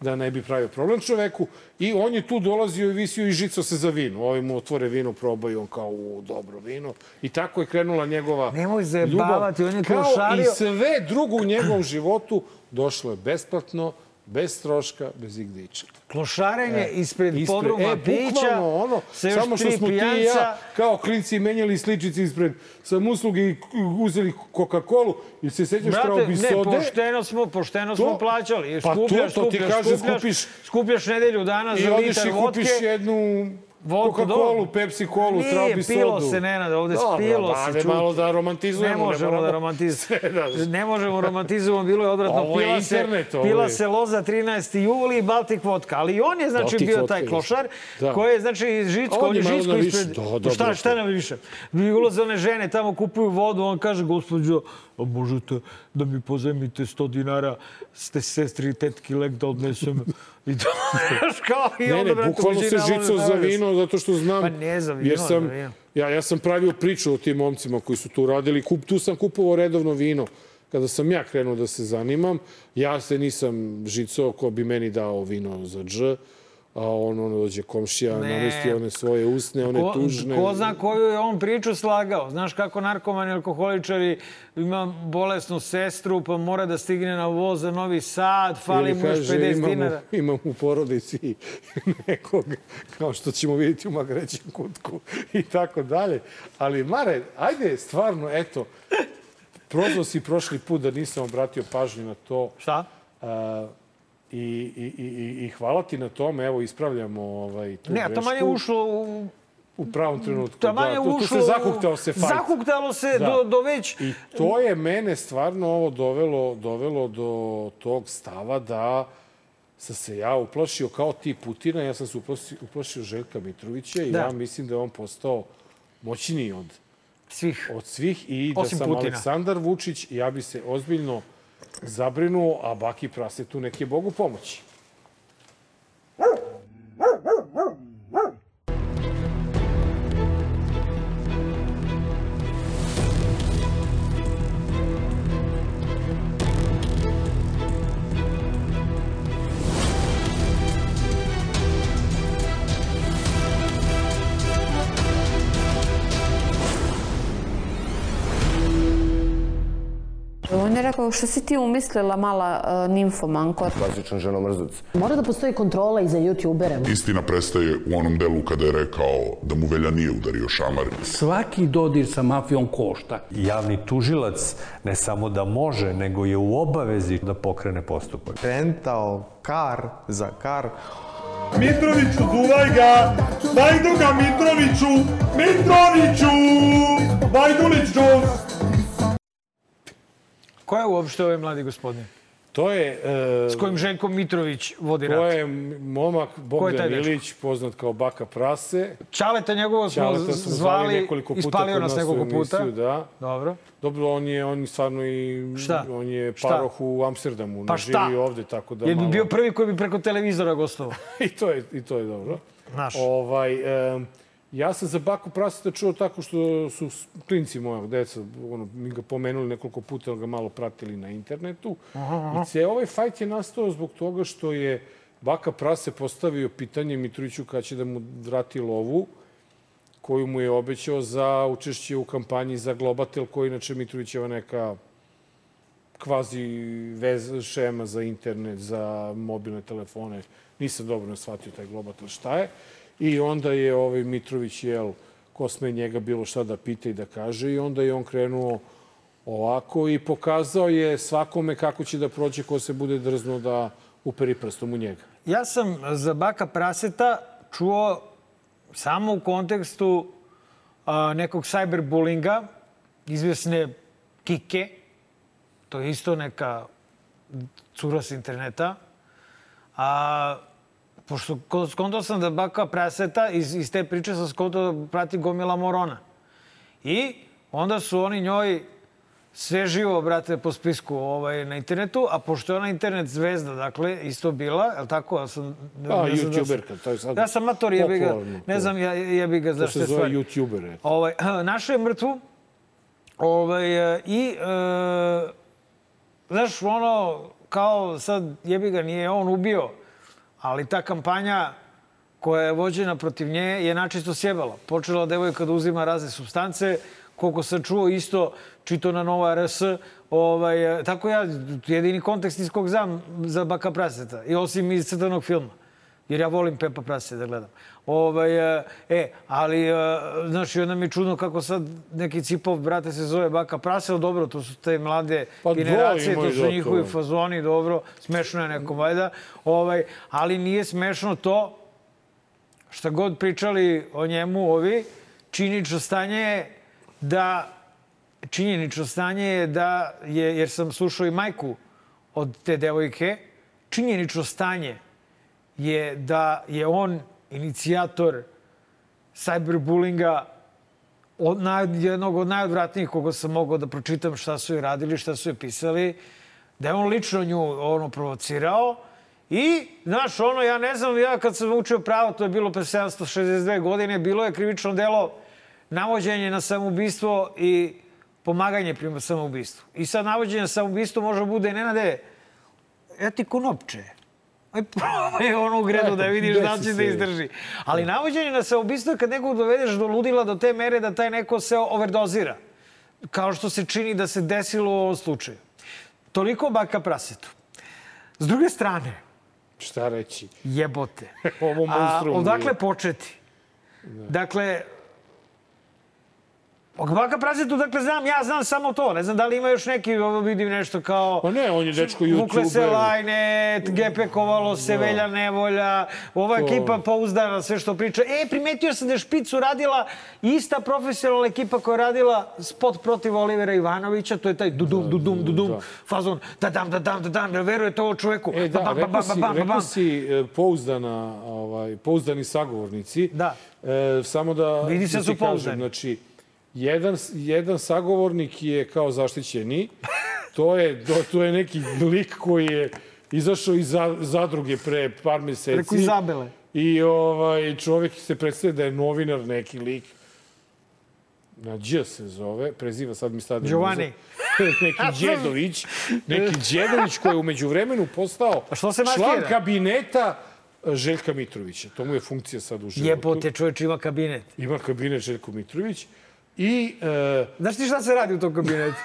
da ne bi pravio problem čoveku. I on je tu dolazio i visio i žicao se za vino. Ovi mu otvore vino, probaju, on kao, u, dobro vino. I tako je krenula njegova Nemoj zajebavati, ljubav. on je Kao klošario. i sve drugo u njegovom životu došlo je besplatno, bez troška, bez igde ičega. Klošarenje ispred, Ispred- podruma e, pića. ono, još samo što smo ti i pijanca. ja kao klinci menjali sličice ispred sam usluge i uzeli Coca-Colu i se sećaš trao bi ne, pošteno smo, pošteno To- smo plaćali. pa to- Skupljaš, to ti skupljaš, kažem, skupljaš, skupiš- skupljaš nedelju dana I za litar i vodke. kupiš jednu Vodku, Coca-Colu, dobro. Pepsi Colu, Nije, trabi sodu. pilo se, Nenade, ovde spilo se, Dobro, malo da Ne romantizujemo. možemo moramo da romantizujemo. [laughs] sve da- Ne možemo romantizujemo, bilo je odvratno. Ovo je pila internet, se, ovo pila je. se loza 13. juli i Baltic vodka. Ali on je, znači, Baltic bio taj klošar Da. koji je, znači, žicko, On je žicko ispred... Da, da, šta, šta na više? Ulaze one žene, tamo kupuju vodu, on kaže, gospođo, možete da mi pozemite 100 dinara, ste sestri i tetki lek da odnesem. I to, [laughs] znaš, kao, i Ne, onda, ne, bukvalno se žicao za vino zato što znam. Pa ne za vino, jer sam, za vino. Ja, ja sam pravio priču o tim momcima koji su tu radili. Kup, tu sam kupovao redovno vino. Kada sam ja krenuo da se zanimam, ja se nisam žicao ko bi meni dao vino za dž, a on, ono dođe komšija, Ne. namesti one svoje usne, one Ko, tužne. ko zna koju je on priču slagao. Znaš kako narkomani alkoholičari ima bolesnu sestru, pa mora da stigne na voz za Novi Sad, fali mu još kaže, 50 imam, dinara. imam u porodici [laughs] nekog, kao što ćemo vidjeti u Magrećem kutku [laughs] i tako dalje. Ali, Mare, ajde, stvarno, eto, prozvao si prošli put da nisam obratio pažnju na to. Šta? A, i, i, i, i- hvala ti na tome, evo, ispravljamo ovaj, tu Ne, grešku. to manje ušlo u... U pravom trenutku, manje da. Tu, tu ušlo se zahuktao se fajt. Zahuktalo se Da. do, do već... I to je mene stvarno ovo dovelo, dovelo do tog stava da sam se ja uplašio kao ti Putina, ja sam se uplašio, uplašio Željka Mitrovića i Da. ja mislim da je on postao moćniji od, Svih. od svih i da Osim sam Putina. Aleksandar Vučić, ja bi se ozbiljno zabrinuo, a Baki Prase tu neke Bogu pomoći. Rekao, što si ti umislila mala uh, nimfomanko? klasičan ženomrzac. Mora da postoji kontrola i za youtubere. Istina prestaje u onom delu kada je rekao da mu Velja nije udario šamar. Svaki dodir sa mafijom košta. Javni tužilac ne samo da može, nego je u obavezi da pokrene postupak. Rentao kar za kar. Mitroviću, duvaj ga! Dajdu ga Mitroviću! Mitroviću! Vajdulić Jones! Ko je uopšte ovaj mladi gospodin? To je... e, S kojim Željko Mitrović vodi To rat? je momak je Bogdan? Ilić, poznat kao Baka Prase. Čaleta njegovog smo Ćaleta smo zvali, nekoliko puta ispalio nas nekoliko puta. emisiju, Da. Dobro. Dobro, on je, on je stvarno i... Šta? On je Šta? paroh u Amsterdamu. Pa ne šta? živi ovde, tako da Jer bi malo... bio prvi koji bi preko televizora gostovao. [laughs] I to je, i to je dobro. Znaš. Ovaj, em, ja sam za Baku Praseta čuo tako što su klinci mojeg deca, ono, mi ga pomenuli nekoliko puta, ga malo pratili na internetu. I ce, ovaj fajt je nastao zbog toga što je Baka Prase postavio pitanje Mitroviću kada će da mu vrati lovu koju mu je obećao za učešće u kampanji za Globatel, koji inače Mitrovićeva neka kvazi vez, šema za internet, za mobilne telefone. Nisam dobro shvatio taj Globatel šta je. I onda je ovaj Mitrović, jel, ko sme njega bilo šta da pita i da kaže i onda je on krenuo ovako i pokazao je svakome kako će da prođe ko se bude drzno da uperi prstom u njega. Ja sam za baka praseta čuo samo u kontekstu a, nekog cyberbullinga, izvesne Kike, to je isto neka cura s interneta, a pošto ko- skontao sam da baka praseta, iz, iz te priče sam skontao da prati gomila morona. I onda su oni njoj sve živo, brate, po spisku ovaj, na internetu, a pošto je ona internet zvezda, dakle, isto bila, je li tako? Ja sam, da sam- youtuberka, to je sad Ja sam mator, jebi ga, ne to. znam, ja, jebi ga To zašto se je zove stvar. youtubere. Ovaj, [clears throat] našao je mrtvu ovaj, e, i, e, znaš, ono, kao sad, jebi ga, nije on ubio, ali ta kampanja koja je vođena protiv nje je načisto sjebala. Počela devojka da uzima razne substance, koliko sam čuo isto, čito na Nova RS, ovaj, tako ja, jedini kontekst iz kog znam za Baka Praseta, i osim iz crtanog filma jer ja volim Pepa Prase da gledam. Ovaj, e, e, ali, e, znaš, i onda mi je čudno kako sad neki cipov, brate, se zove Baka Prase, ali dobro, to su te mlade Pa generacije, to su njihovi fazoni, dobro, smešno je nekom, valjda. Ovaj, ali nije smešno to, šta god pričali o njemu ovi, činično stanje je da činjenično stanje je da je, jer sam slušao i majku od te devojke, činjenično stanje je da je on inicijator cyberbullinga od naj, jednog od najodvratnijih koga sam mogao da pročitam šta su joj radili, šta su joj pisali, da je on lično nju ono provocirao i, znaš, ono, ja ne znam, ja kad sam učio pravo, to je bilo pre 762 godine, bilo je krivično delo navođenje na samoubistvo i pomaganje prema samoubistvu. I sad navođenje na samoubistvo može bude, Nenade, ja ti konopče. Aj, probaj ono u gredu da vidiš da će da izdrži. Ali navođenje na samoubistvo je kad nekog dovedeš do ludila do te mere da taj neko se overdozira. Kao što se čini da se desilo u ovom slučaju. Toliko baka prasetu. S druge strane, Šta reći? jebote. [laughs] Ovo A, monstrum. odakle početi? Dakle, o baka prasetu, dakle, znam, ja znam samo to. Ne znam da li ima još neki, ovo vidim nešto kao... Pa ne, on je dečko Vukle se. Lajnet, GP Kovalo, Sevelja Nevolja, ova To- ekipa pouzdana, sve što priča. E, primetio sam da je Špicu radila ista profesionalna ekipa koja je radila spot protiv Olivera Ivanovića, to je taj dudum, dudum, dudum, fazon, da dam, da dam, da dam, ne verujete ovo čoveku. E, da, rekao si, rekao si pouzdana, ovaj, pouzdani sagovornici. Da. E, samo da, Vidi se da su pouzdani. znači, jedan, jedan sagovornik je kao zaštićeni. To je, to, to je neki lik koji je izašao iz za- zadruge pre par meseci. Preko Izabele. I ovaj, čovjek se predstavlja da je novinar, neki lik. Na Đ se zove, preziva sad mi sad... Giovanni. [laughs] neki [laughs] Đedović, neki Đedović koji je umeđu vremenu postao član kabineta Željka Mitrovića. To mu je funkcija sad u životu. Jebote, čovječ ima kabinet. Ima kabinet Željko Mitrović. I e, Znaš ti šta se radi u tom kabinetu?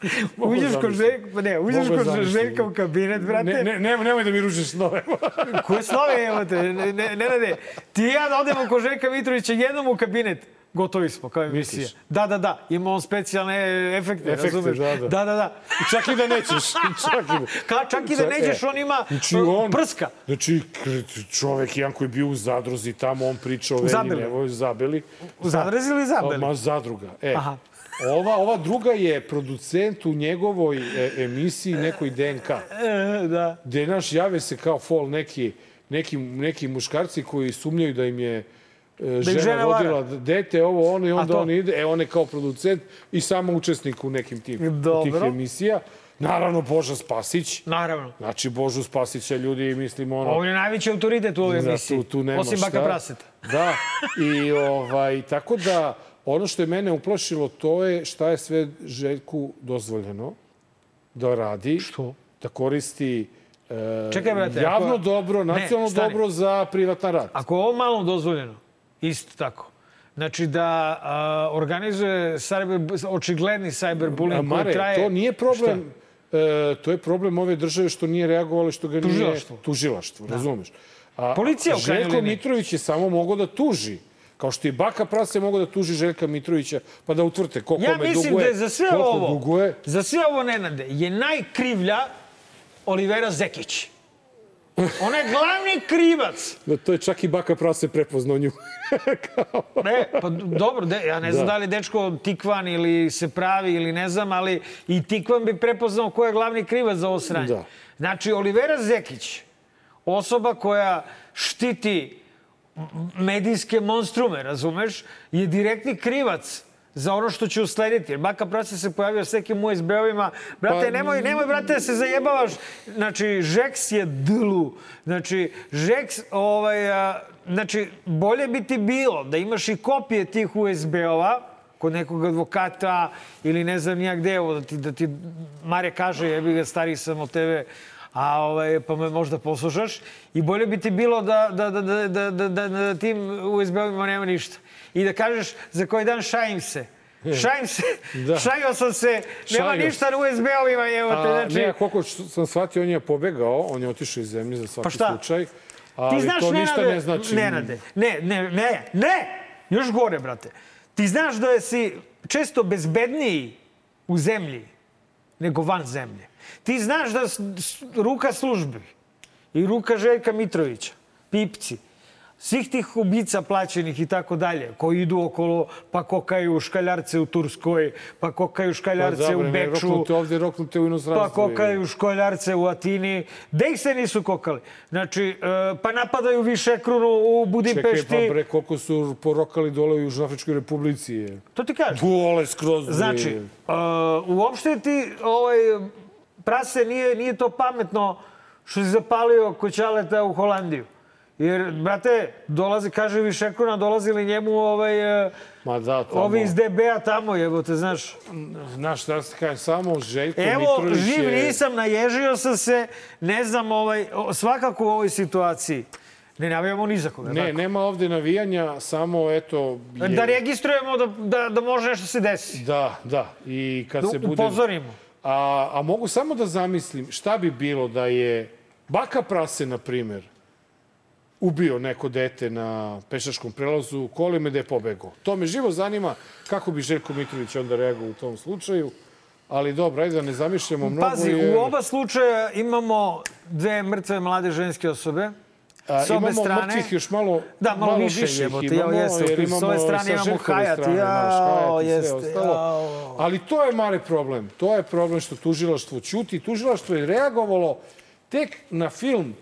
[laughs] Uđeš kod. Željka, pa ne, uđeš kod. Željka u kabinet, brate. ne, ne, ne, nemoj da mi ružiš snove. [laughs] Koje slove imate? Ne, ne, ne, ne, Ti i ja da odemo kod Željka Mitrovića jednom u kabinet. Gotovi smo, kao emisija. Misliš? Da, da, da. Ima on specijalne efekte, Efekte, razumeš? da, da. da, da, da. Čak i da nećeš. [laughs] Čak i, Ka, čak i da Čak- nećeš, e, on ima znači on, prska. Znači, čovek jedan koji je bio u zadruzi tamo, on priča o Zabeli. Nevoj, Zabeli. U zadruzi ili Zabeli? Ma, zadruga. E, Aha. ova, ova druga je producent u njegovoj e, emisiji nekoj DNK. E, da. Gde, naš, jave se kao fol neki, neki, neki muškarci koji sumnjaju da im je e, žena, žena vara. rodila dete, ovo, ono, i onda on ide, e, on je kao producent i samo učesnik u nekim tim, tih Dobro. emisija. Naravno, Boža Spasić. Naravno. Znači, Božu Spasića ljudi, mislim, ono... On je najveći autoritet u ovoj Da, emisiji. tu, tu nema Osim šta. Baka Praseta. [laughs] Da, i ovaj, tako da ono što je mene uplašilo to je šta je sve Željku dozvoljeno da radi. Što? Da koristi e, Čekaj, brate, javno ako- dobro, Ne, nacionalno stani. dobro za privatan rad. Ako je ovo malo dozvoljeno, isto tako. Znači da a, organizuje cyber, očigledni cyberbullying koji traje... to nije problem, e, to je problem ove države što nije reagovalo što ga Tužilaštvo. nije... Tužilaštvo. razumeš? A, Policija u krajnjoj Željko. Mitrović je samo mogao da tuži. Kao što i Baka Prase mogao da tuži Željka Mitrovića, pa da utvrte ko Ja kome mislim duguje. da je za sve koliko ovo, Duguje. za sve ovo, Nenade, je najkrivlja Olivera Zekić. Ona je glavni krivac. Da, to je čak i Baka Prase prepoznao nju. [laughs] Ne, pa dobro, de, ja ne znam da. Da. li dečko tikvan ili se pravi ili ne znam, ali i tikvan bi prepoznao ko je glavni krivac za ovo sranje. Da. Znači, Olivera Zekić, osoba koja štiti medijske monstrume, razumeš, je direktni krivac za ono što će uslediti. Jer Baka Prase se pojavio s nekim USB-ovima. Brate, Pa- nemoj, nemoj, brate, da se zajebavaš. Znači, Žeks je dlu. Znači, Žeks, ovaj, a, znači, bolje bi ti bilo da imaš i kopije tih USB-ova, kod nekog advokata ili ne znam nija gde, evo, da ti, da ti Mare kaže, jebi ga, stariji sam od tebe, a ovaj, pa me možda poslušaš. I bolje bi ti bilo da, da, da, da, da, da, da, da tim USB-ovima nema ništa. I da kažeš za koji dan šajim se. Šajim se, [laughs] Da. šajio sam se, nema Šajio ništa na USB-ovima, evo te, znači... ne, koliko sam shvatio, on je pobegao, on je otišao iz zemlje za svaki Pa šta? slučaj. Ali Ti znaš, to ništa Nenade, ne znači. Nenade, ne, ne, ne, ne! Još gore, brate. Ti znaš da si često bezbedniji u zemlji nego van zemlje. Ti znaš da ruka službi i ruka Željka Mitrovića, pipci, svih tih ubica plaćenih i tako dalje, koji idu okolo, pa kokaju škaljarce u Turskoj, pa kokaju škaljarce u Beču, Roknute u pa kokaju školjarce u Atini. Da ih se nisu kokali. Znači, e, pa napadaju Višekrunu u Čekaj, Budimpešti. pa bre, koliko su porokali dole u Južnoafričkoj republici. je. To ti kažem. Gole skroz. bre. Znači, uh, uopšte ti ovaj, prase nije, nije to pametno što si zapalio koćaleta u Holandiju. Jer, brate, dolazi, kaže Višekona, dolazili njemu ovaj, e, Ma da, tamo... ovi iz DB-a tamo, jebote, znaš. Znaš šta se kaže, samo Željko Evo, Mitrović živ je... nisam, naježio sam se, ne znam, ovaj, svakako u ovoj situaciji. Ne navijamo ni za koga. Ne, tako? nema ovde navijanja, samo eto... Je... Da registrujemo da, da, da može nešto se desi. Da, da. I kad Da se bude... upozorimo. A, a mogu samo da zamislim šta bi bilo da je baka prase, na primer, ubio neko dete na pešačkom prelazu, kolime da je pobegao. To me živo zanima kako bi Željko Mitrović onda reagovao u tom slučaju. Ali dobro, ajde da ne zamišljamo mnogo. Pazi, jer- u oba slučaja imamo dve mrtve mlade ženske osobe. A, S obe imamo strane... mrtvih još malo, Da, malo, više, više jebote, imamo, jeste. jer S ove strane imamo Hajat, strane, jao, jeste, jao. Ali to je mali problem. To je problem što tužilaštvo ćuti. Tužilaštvo je reagovalo tek na film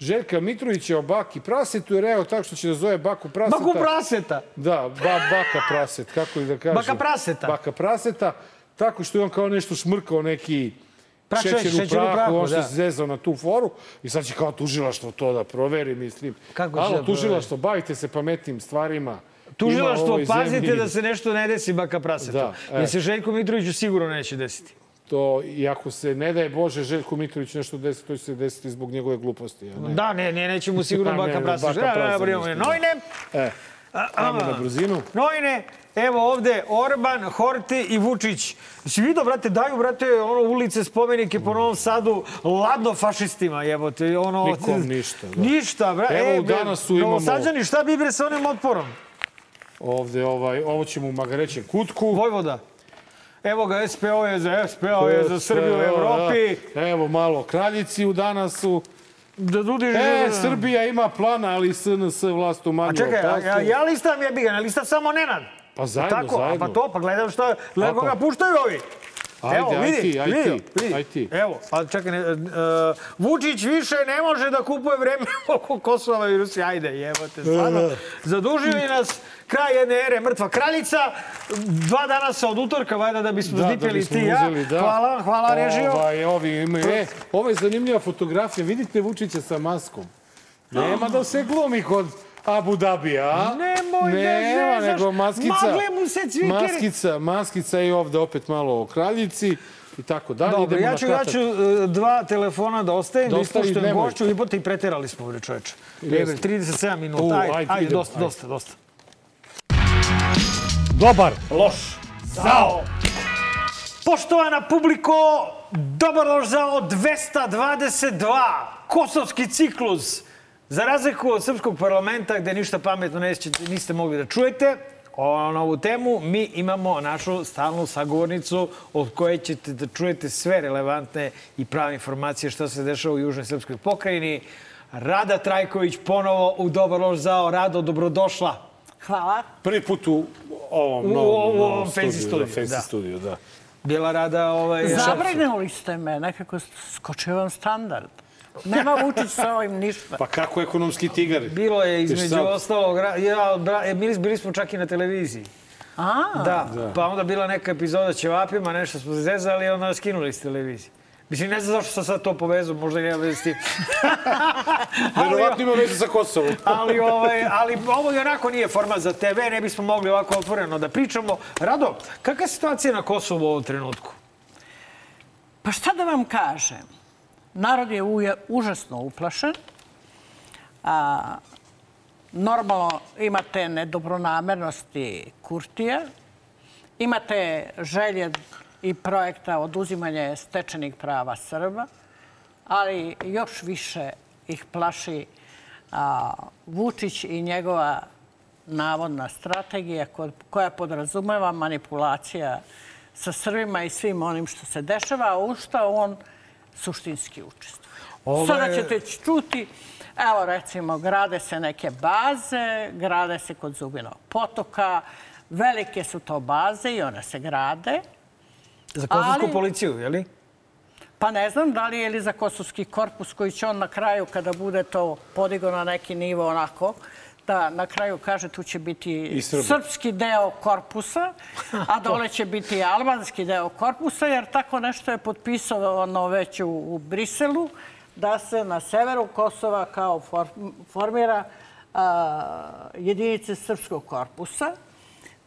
Željka Mitrovića o Baki Prasetu je reagovao tako što će da zove Baku Praseta. Baku praseta. Da, ba, Baka Praset, kako da kažem? Baka Praseta. Baka Praseta, tako što je on kao nešto šmrkao neki Pra- šećer, šećer u prahu, prahu, on se da. zezao na tu foru i sad će kao tužilaštvo to da proveri, mislim. Kako Alo, da tužilaštvo, bavite se pametnim stvarima. Tužilaštvo, pazite zemlji da se nešto ne desi baka prasetu. Da, e. Jer se Željko Mitroviću sigurno neće desiti. To, i ako se ne daje Bože Željko Mitrović nešto desi, to će se desiti zbog njegove gluposti. A ne? Da, ne, ne, neće mu [laughs] sigurno baka ne, prasetu. baka Da, da, nešto, da. Novine, E, ajmo na brzinu. Novine, evo ovde Orban, Horti i Vučić. Si vidio, brate, daju, brate, ono, ulice, spomenike po Novom Sadu, ladno fašistima, jebote, ono... Nikom ništa, da. Ništa, brate. Evo, e, u Danasu imamo- Novosađani, šta bi bre sa onim otporom? Ovde, ovaj, ovo ćemo u Magarećem kutku. Vojvoda. Evo ga, SPO je za, SPO je za Srbiju u Evropi. Da. Evo malo kraljici u danasu. Da dudi E, Srbija ima plana, ali SNS vlast u A čekaj, ja, opasnu. ja, ja listam jebi ga, ne listam samo Nenad. Pa zajedno, Tako, zajedno. a pa to, pa gledam šta, gledam koga puštaju ovi. Ajde, Evo, aj vidi, ti, aj ti, vidi. aj ti. Evo, a čekaj, ne, uh, Vučić više ne može da kupuje vreme [laughs] oko Kosova i Rusije. Ajde, jebote, stvarno. Zadužili nas kraj jedne ere, mrtva kraljica. Dva dana sa od utorka, valjda da bismo Da, da zdipeli bismo ti ja. uzeli, da. Hvala, hvala režio. Ovaj, ovi imaju, e, ovo je zanimljiva fotografija. Vidite Vučića sa maskom. Nema da se glumi kod Abu Dabija? Nemoj da Nema, zezaš. nego maskica. Magle mu se cvikere. Maskica, maskica i ovde opet malo o kraljici i tako dalje. Dobro, ja ću, ja ću e, dva telefona da ostavim, da Da nemoj. gošću i bote i preterali smo, čoveče. Jeste. Jebe, 37 minuta, ajde, ajde, dosta, dosta, dosta. Dobar. Loš. Zao. Poštovana publiko, dobar loš zao 222. Kosovski ciklus. Za razliku od srpskog parlamenta gde ništa pametno nećete, niste mogli da čujete, o, na ovu temu mi imamo našu stalnu sagovornicu od koje ćete da čujete sve relevantne i prave informacije što se dešava u Južnoj Srpskoj pokrajini. Rada Trajković ponovo u Dobar loš zao. Rado, dobrodošla. Hvala. Prvi put u ovom U- novom, u ovom novom fancy studiju, studiju, da, fancy da. studiju, da. Bila Rada... Ovaj, Zabrinuli ste me, nekako skočio vam standard. Nema Vučić sa ovim ništa. Pa kako ekonomski tigar? Bilo je između sad? ostalog, ja, bra, e, bili, bili smo čak i na televiziji. A, Da, pa onda bila neka epizoda ćevapima, nešto smo se zezali i onda skinuli iz televizije. Mislim, ne znam zašto sam sad to povezao, možda nema veze s tim. [laughs] Verovatno ima veze sa Kosovom. [laughs] ali, ovaj, ali ovo i onako nije format za TV, ne bismo mogli ovako otvoreno da pričamo. Rado, kakva je situacija na Kosovu u ovom trenutku? Pa šta da vam kažem? Narod je uje, užasno uplašen. A, normalno imate nedobronamernosti Kurtija, imate želje i projekta oduzimanja stečenih prava Srba, ali još više ih plaši a, Vučić i njegova navodna strategija ko- koja podrazumeva manipulacija sa Srbima i svim onim što se dešava, a u što on suštinski učestvuje. Sada ćete čuti, evo recimo, grade se neke baze, grade se kod Zubinog potoka, velike su to baze i one se grade. Za kosovsku Ali- policiju, je li? Pa ne znam da li je li za kosovski korpus koji će on na kraju, kada bude to podigo na neki nivo onako, da na kraju kaže tu će biti srpski deo korpusa, a dole će biti albanski deo korpusa, jer tako nešto je potpisano već u, u Briselu, da se na severu Kosova kao for- formira a, jedinice srpskog korpusa.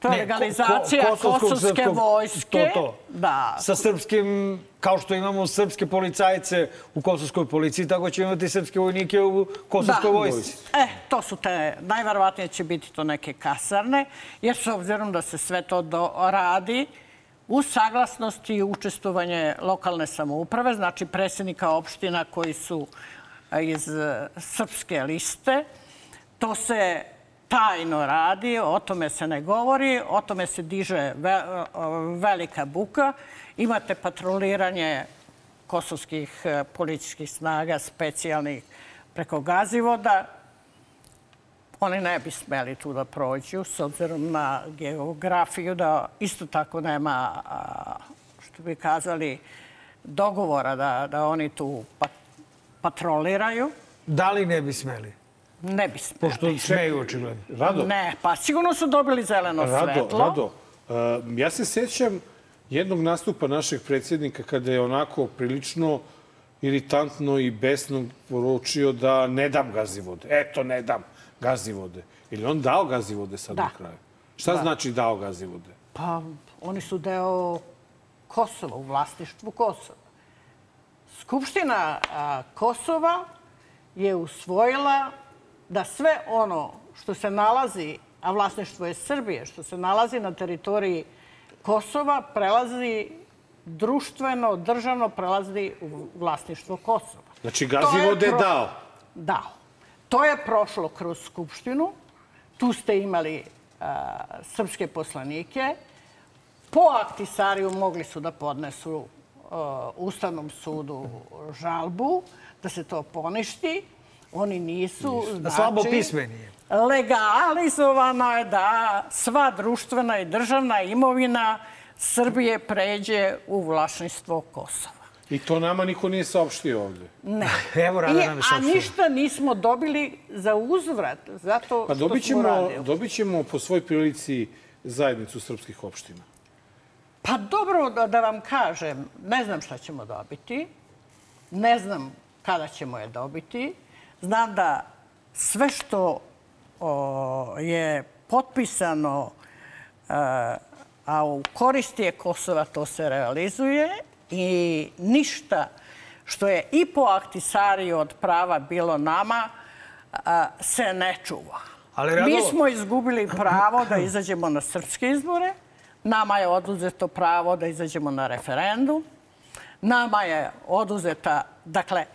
To je ko- legalizacija ko- kosovskog kosovske vojske. To, to. Da. Sa srpskim, kao što imamo srpske policajce u kosovskoj policiji, tako će imati srpske vojnike u kosovskoj vojsci. E, to su te, najverovatnije će biti to neke kasarne, jer s obzirom da se sve to do, radi u saglasnosti i učestvovanje lokalne samouprave, znači predsjednika opština koji su e, iz e, srpske liste, to se tajno radi, o tome se ne govori, o tome se diže ve, velika buka. Imate patroliranje kosovskih e, policijskih snaga specijalnih preko Gazivoda. Oni ne bi smeli tu da prođu s obzirom na geografiju da isto tako nema, što bi kazali, dogovora da, da oni tu pa, patroliraju. Da li ne bi smeli? Ne bi smeli. Pošto smeju očigledno. Rado, Ne, pa sigurno su dobili zeleno Rado, svetlo. Rado, uh, ja se sećam jednog nastupa našeg predsjednika kada je onako prilično iritantno i besno poručio da ne dam gazivode. Eto, ne dam gazivode. Ili on dao gazivode sad Da. na kraju? Šta Da. znači dao gazivode? Pa oni su deo Kosova, u vlasništvu Kosova. Skupština a, Kosova je usvojila da sve ono što se nalazi, a vlasništvo je Srbije, što se nalazi na teritoriji Kosova, prelazi društveno, državno prelazi u vlasništvo Kosova. Znači, gazivode je pro- dao. Dao. To je prošlo kroz Skupštinu. Tu ste imali a, srpske poslanike. Po aktisariju mogli su da podnesu a, Ustavnom sudu žalbu, da se to poništi. Oni nisu. Znači, Slabo pismeni je. Legalizovano je da sva društvena i državna imovina Srbije pređe u vlasništvo Kosova. I to nama niko nije saopštio ovde. Ne. [laughs] Evo, Rada I, nam je a saopštila. ništa nismo dobili za uzvrat, zato Pa što smo radili. dobit ćemo po svoj prilici zajednicu srpskih opština. Pa dobro, da, da vam kažem, ne znam šta ćemo dobiti, ne znam kada ćemo je dobiti. Znam da sve što o, je potpisano, e, a u korist je Kosova, to se realizuje i ništa što je i po aktisariju od prava bilo nama, a, se ne čuva. Ali, Mi smo izgubili pravo da izađemo na srpske izbore. Nama je oduzeto pravo da izađemo na referendum. Nama je oduzeta, dakle,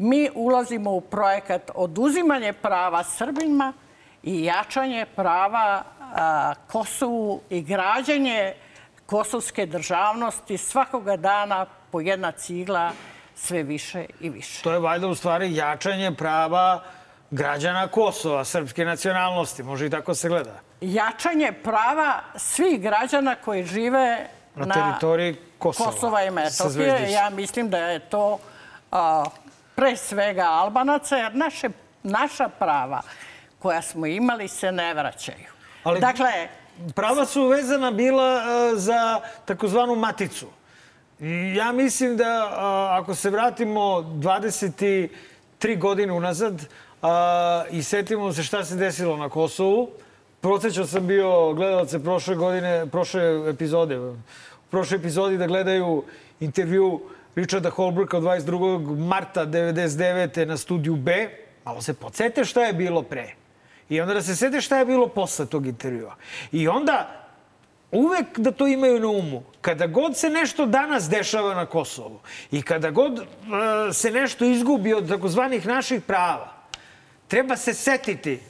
mi ulazimo u projekat oduzimanje prava Srbima i jačanje prava a, Kosovu i građanje kosovske državnosti svakoga dana po jedna cigla sve više i više. To je valjda u stvari jačanje prava građana Kosova, srpske nacionalnosti. Može i tako se gleda. jačanje prava svih građana koji žive Na na, teritoriji Kosova. Kosova i Metohije. Ja mislim da je to a, pre svega Albanaca, jer naše, naša prava koja smo imali se ne vraćaju. Ali- Dakle, Prava su vezana bila e, za takozvanu maticu. Ja mislim da ako se vratimo 23 godine unazad i setimo se šta se desilo na Kosovu, Procećao sam bio gledalce prošle godine, prošle epizode, u prošloj epizodi da gledaju intervju Richarda Holbrooka od 22. marta 99. na studiju B. Malo se podsete šta je bilo pre. I onda da se sete šta je bilo posle tog intervjua. I onda uvek da to imaju na umu. Kada god se nešto danas dešava na Kosovu i kada god e, se nešto izgubi od takozvanih naših prava, treba se setiti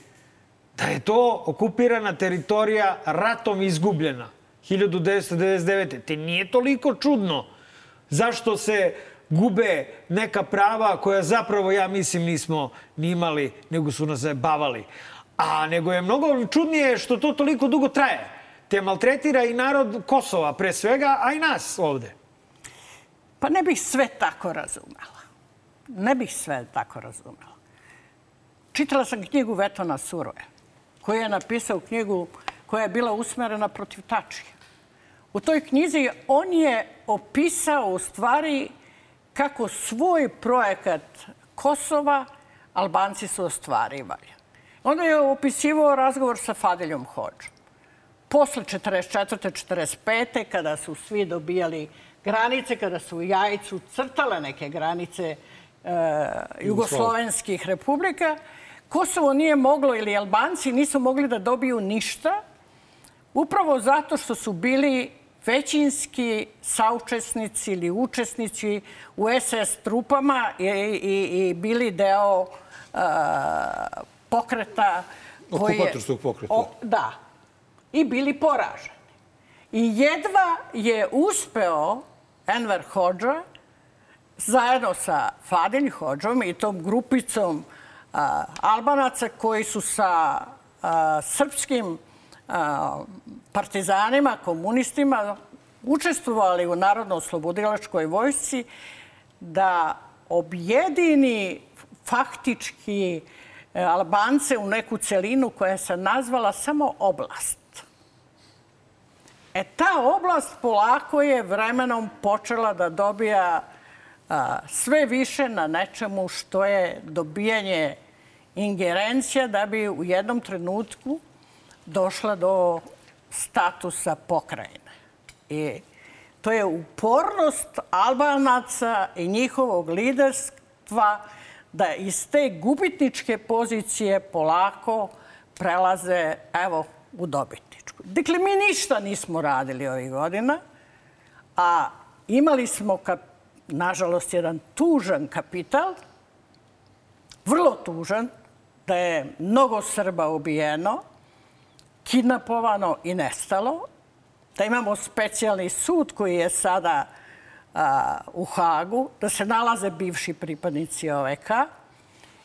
da je to okupirana teritorija ratom izgubljena 1999. Te nije toliko čudno zašto se gube neka prava koja zapravo, ja mislim, nismo ni imali, nego su nas zajebavali. A nego je mnogo čudnije što to toliko dugo traje. Te maltretira i narod Kosova pre svega, a i nas ovde. pa ne bih sve tako razumela. Ne bih sve tako razumela. Čitala sam knjigu Vetona Suroje, koji je napisao knjigu koja je bila usmerena protiv Tačije. U toj knjizi on je opisao u stvari kako svoj projekat Kosova Albanci su ostvarivali. Onda je opisivao razgovor sa Fadiljom Hođom. Posle 44. 45. kada su svi dobijali granice, kada su u Jajcu crtale neke granice e, jugoslovenskih republika, Kosovo nije moglo ili Albanci nisu mogli da dobiju ništa upravo zato što su bili većinski saučesnici ili učesnici u SS trupama i, i, i bili deo uh, pokreta koji. Okupatorskog pokreta. O, da. I bili poraženi. I jedva je uspeo Enver Hođa zajedno sa Fadil Hođom i tom grupicom a, Albanaca koji su sa a, srpskim a, partizanima, komunistima učestvovali u Narodno-oslobodilačkoj vojsci da objedini faktički e, Albance u neku celinu koja se nazvala samo oblast. E ta oblast polako je vremenom počela da dobija sve više na nečemu što je dobijanje ingerencija da bi u jednom trenutku došla do statusa pokrajine. I to je upornost Albanaca i njihovog liderstva da iz te gubitničke pozicije polako prelaze, evo, u dobitničku. Dakle, mi ništa nismo radili ovih godina, a imali smo, nažalost, jedan tužan kapital, vrlo tužan, da je mnogo Srba ubijeno, kidnapovano i nestalo, da imamo specijalni sud koji je sada u Hagu, da se nalaze bivši pripadnici OVK.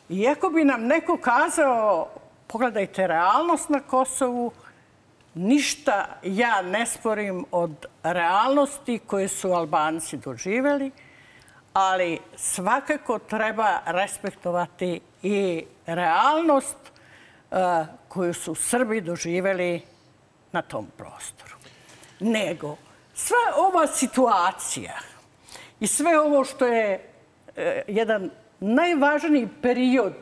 Iako bi nam neko kazao, pogledajte realnost na Kosovu, ništa ja ne sporim od realnosti koje su Albanci doživeli, ali svakako treba respektovati i realnost koju su Srbi doživeli na tom prostoru. Nego, sva ova situacija i sve ovo što je e, jedan najvažniji period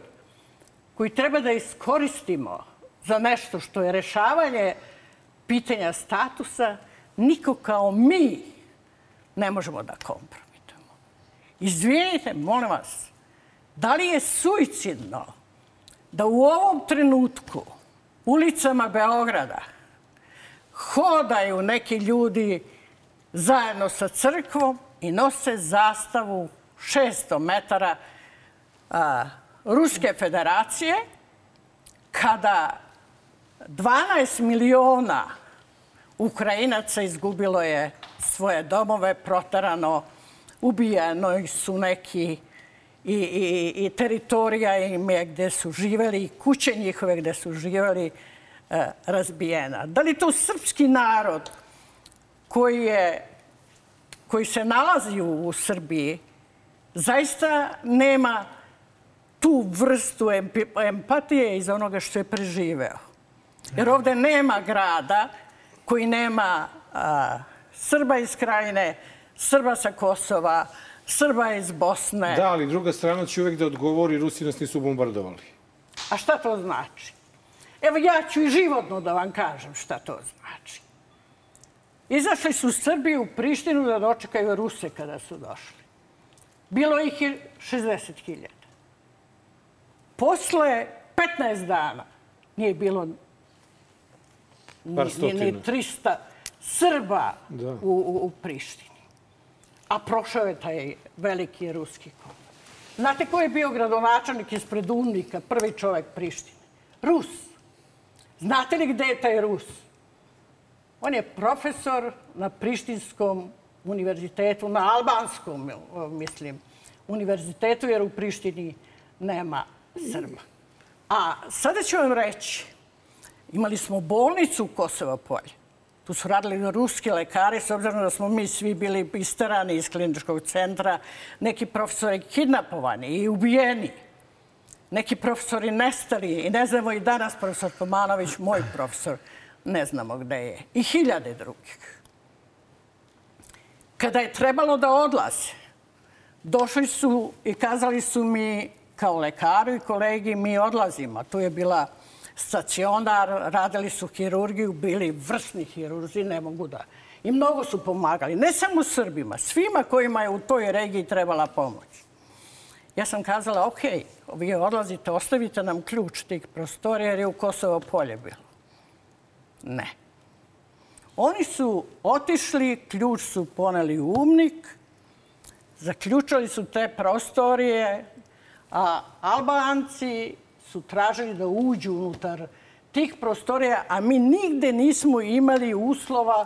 koji treba da iskoristimo za nešto što je rešavanje pitanja statusa, niko kao mi ne možemo da kompromitujemo. Izvinite, molim vas, da li je suicidno da u ovom trenutku ulicama Beograda hodaju neki ljudi zajedno sa crkvom i nose zastavu 600 metara a, Ruske federacije, kada 12 miliona Ukrajinaca izgubilo je svoje domove, protarano, ubijeno su neki i, i, i teritorija im je gde su živeli, i kuće njihove gde su živeli e, razbijena. Da li to srpski narod koji, je, koji se nalazi u, u Srbiji zaista nema tu vrstu empatije iz onoga što je preživeo. Jer ovde nema grada koji nema a, Srba iz krajine, Srba sa Kosova, Srba iz Bosne. Da, ali druga strana će uvek da odgovori Rusi nas nisu bombardovali. A šta to znači? Evo ja ću i životno da vam kažem šta to znači. Izašli su Srbi u Prištinu da dočekaju Ruse kada su došli. Bilo ih je 60.000. Posle 15 dana nije bilo ni, ni, ni 300 Srba da. u, u, u Prištini a prošao je taj veliki ruski kon. Znate ko je bio gradonačelnik ispred Unika, prvi čovek Prištine? Rus. Znate li gde je taj Rus? On je profesor na Prištinskom univerzitetu, na albanskom, mislim, univerzitetu, jer u Prištini nema Srba. A sada ću vam reći, imali smo bolnicu u Kosovo polje. Tu su radili ruski lekari, s obzirom da smo mi svi bili istarani iz kliničkog centra, neki profesori kidnapovani i ubijeni, neki profesori nestali i ne znamo i danas profesor Tomanović, moj profesor, ne znamo gde je. I hiljade drugih. Kada je trebalo da odlaze, došli su i kazali su mi kao lekaru i kolegi mi odlazimo. Tu je bila stacionar, radili su hirurgiju, bili vrsni hirurzi, ne mogu da... I mnogo su pomagali, ne samo Srbima, svima kojima je u toj regiji trebala pomoć. Ja sam kazala, ok, vi odlazite, ostavite nam ključ tih prostorija jer je u Kosovo polje bilo. Ne. Oni su otišli, ključ su poneli u umnik, zaključali su te prostorije, a Albanci su tražili da uđu unutar tih prostorija, a mi nigde nismo imali uslova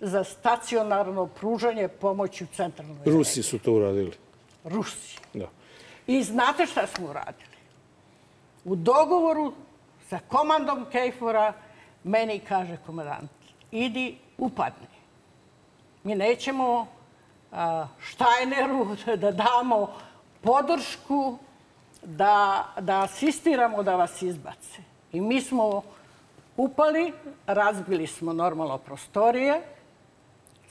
za stacionarno pružanje pomoći u centralnoj Rusi su to uradili. Rusi. Da. I znate šta smo uradili? U dogovoru sa komandom Kejfora meni kaže komandant, idi upadni. Mi nećemo a, Štajneru [laughs] da damo podršku da, da asistiramo da vas izbace. I mi smo upali, razbili smo normalno prostorije.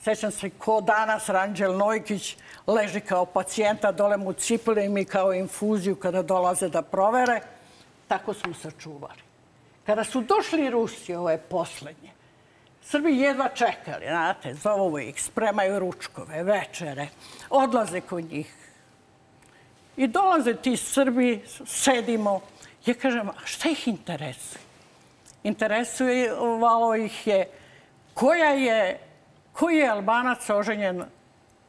Sećam se ko danas Ranđel Nojkić leži kao pacijenta, dole mu cipele i mi kao infuziju kada dolaze da provere. Tako smo sačuvali. Kada su došli Rusi, ovo je poslednje, Srbi jedva čekali, znate, zovu ih, spremaju ručkove, večere, odlaze kod njih. I dolaze ti Srbi, sedimo. Ja kažem, a šta ih interesuje? Interesujevalo ih je koja je, koji je Albanac oženjen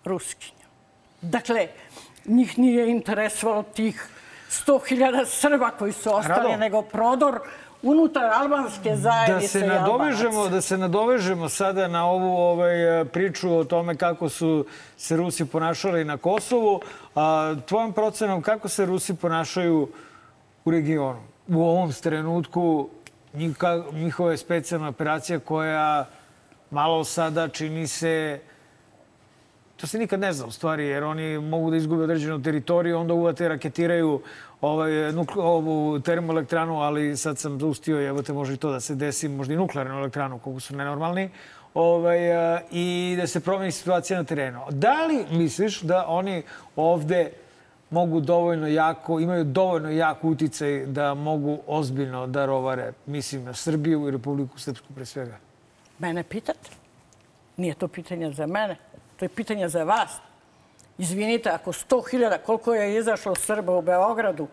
Ruskinjom. Dakle, njih nije interesovalo tih 100.000 Srba koji su ostali, Rado. nego prodor unutar albanske zajednice da se nadovežemo, da se nadovežemo sada na ovu ovaj, priču o tome kako su se Rusi ponašali na Kosovu. A, tvojom procenom, kako se Rusi ponašaju u regionu? U ovom trenutku njihova je specijalna operacija koja malo sada čini se To se nikad ne zna u stvari, jer oni mogu da izgube određenu teritoriju, onda uvate raketiraju ovaj, nukle, ovu termoelektranu, ali sad sam zaustio evo te može i to da se desi, možda i nuklearnu elektranu, koliko su nenormalni, ovaj, i da se promeni situacija na terenu. Da li misliš da oni ovde mogu dovoljno jako, imaju dovoljno jak uticaj da mogu ozbiljno da rovare, mislim na Srbiju i Republiku Srpsku pre svega? Mene pitate? Nije to pitanje za mene. To je pitanje za vas. Izvinite, ako 100.000, koliko je izašlo Srba u Beogradu,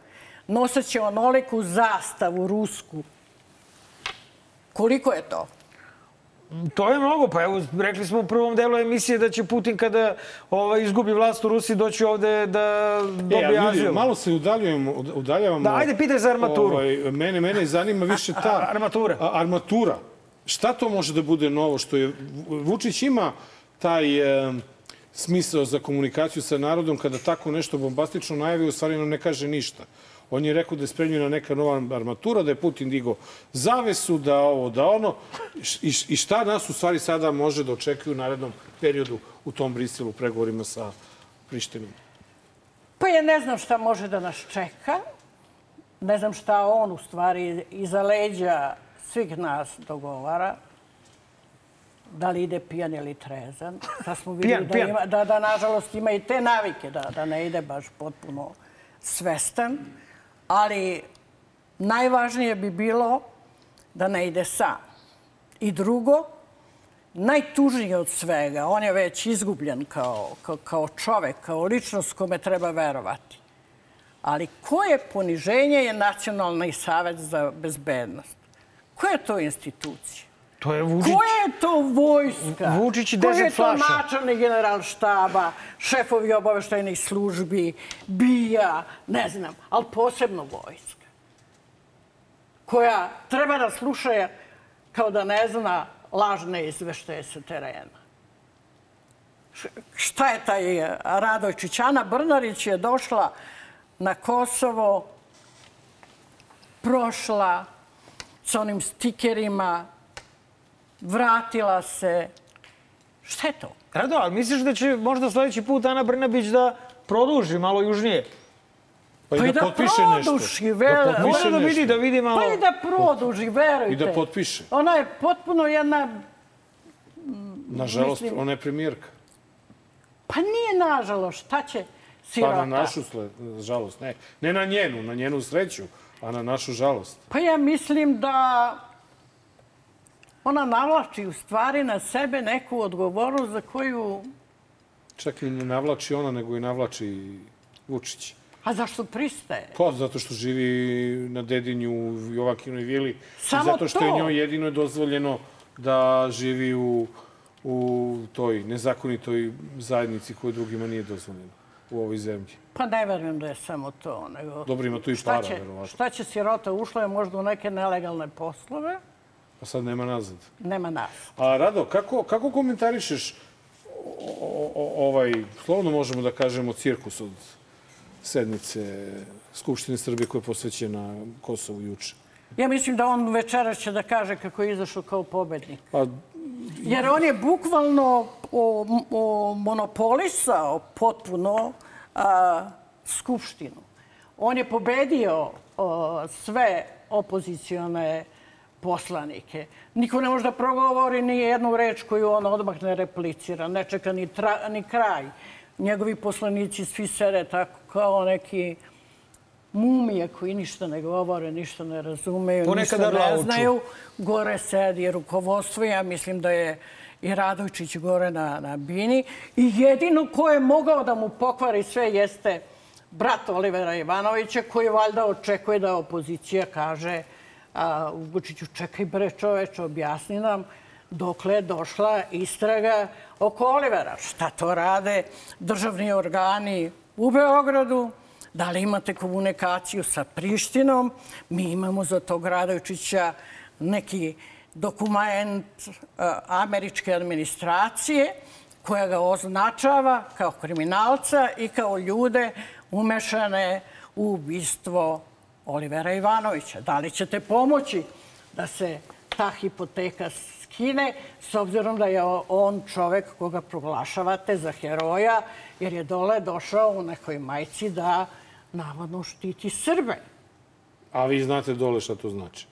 noseće onoliku zastavu rusku, koliko je to? To je mnogo. Pa evo, rekli smo u prvom delu emisije da će Putin kada ovaj, izgubi vlast u Rusiji doći ovde da dobije E, ali ljudi, azil. malo se udaljujemo, udaljavamo. Da, ajde, pitaj za armaturu. Ovaj, mene, mene zanima više ta... armatura. A, armatura. Šta to može da bude novo? Što je, Vučić ima taj e, smisao za komunikaciju sa narodom kada tako nešto bombastično najavi, u stvari nam ne kaže ništa. On je rekao da je spremljena neka nova armatura, da je Putin digo zavesu, da ovo, da ono. I, šta nas u stvari sada može da očekuje u narednom periodu u tom Briselu pregovorima sa Prištinom? Pa ja ne znam šta može da nas čeka. Ne znam šta on u stvari iza leđa svih nas dogovara. Da li ide pijan ili trezan. Sad smo videli Pijan, da, pijan. Ima, da, da nažalost ima i te navike, da, da ne ide baš potpuno svestan. Ali najvažnije bi bilo da ne ide sam. I drugo, najtužnije od svega, on je već izgubljen kao, kao, kao čovek, kao ličnost kome treba verovati. Ali koje poniženje je Nacionalni savet za bezbednost? Koja je to institucija? To je Vučić. Koja je to vojska? Vučić i Koji je deset to flaša. načelnik general štaba, šefovi obaveštajnih službi, BIA, ne znam, ali posebno vojska. Koja treba da sluša kao da ne zna lažne izveštaje sa terena. Šta je taj eh, Radojčić? Ana Brnarić je došla na Kosovo, prošla sa onim stikerima, vratila se. Šta je to? Rado, ali misliš da će možda sledeći put Ana Brnabić da produži malo južnije? Pa, Pa i da produži, vele. Mora da vidi, da vidi malo. Pa i da produži, verujte. I da potpiše. Ona je potpuno jedna... Nažalost, Mislim- ona je premijerka. Pa nije nažalost, šta će sirota. Pa na našu žalost, ne. Ne na njenu, na njenu sreću, a na našu žalost. Pa ja mislim da ona navlači u stvari na sebe neku odgovornost za koju... Čak i ne navlači ona, nego i navlači Vučić. A zašto pristaje? Pa, zato što živi na Dedinju u Jovakinoj vili. Samo zato što je to. njoj jedino je dozvoljeno da živi u, u toj nezakonitoj zajednici koju drugima nije dozvoljeno u ovoj zemlji. Pa ne verujem da je samo to. Nego... Dobro, ima tu i para, će, verovatno. šta će sirota ušla je možda u neke nelegalne poslove? Pa sad nema nazad. Nema nas. A Rado, kako, kako komentarišeš o, ovaj, slovno možemo da kažemo, cirkus od sednice Skupštine Srbije koja je posvećena Kosovu juče? Ja mislim da on večeras će da kaže kako je izašao kao pobednik. Pa, Jer on je bukvalno o, o, monopolisao potpuno a, Skupštinu. On je pobedio o, sve opozicione poslanike. Niko ne može da progovori ni jednu reč koju on odmah ne replicira. Ne čeka ni, tra, ni kraj. Njegovi poslanici svi sede tako kao neki mumije koji ništa ne govore, ništa ne razumeju, Ponekad ništa ne znaju. Gore sedi rukovodstvo. Ja mislim da je i Radojčić gore na, na bini. I jedino ko je mogao da mu pokvari sve jeste brat Olivera Ivanovića koji valjda očekuje da opozicija kaže a, Vučiću čekaj bre čoveče, objasni nam dokle je došla istraga oko Olivera. Šta to rade državni organi u Beogradu? Da li imate komunikaciju sa Prištinom? Mi imamo za tog Radovičića neki dokument uh, američke administracije koja ga označava kao kriminalca i kao ljude umešane u ubistvo Olivera Ivanovića. Da li ćete pomoći da se ta hipoteka skine, s obzirom da je on čovek koga proglašavate za heroja, jer je dole došao u nekoj majci da navodno štiti Srbe. a vi znate dole šta to znači.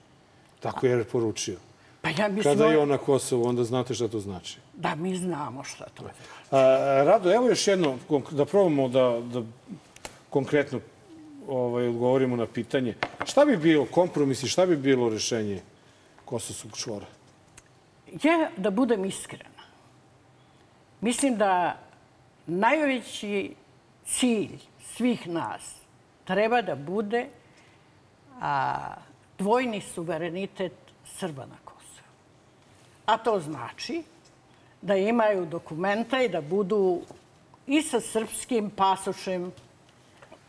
Tako je poručio. Pa ja mislim Kada je on na Kosovu, onda znate šta to znači. da mi znamo šta to. A, Rado, evo još jedno, da probamo da, da konkretno ovaj, odgovorimo na pitanje. Šta bi bio kompromis i šta bi bilo rešenje kosovskog čvora? Ja, da budem iskrena, mislim da najveći cilj svih nas treba da bude a, dvojni suverenitet Srba na Kosovu. A to znači da imaju dokumenta i da budu i sa srpskim pasošem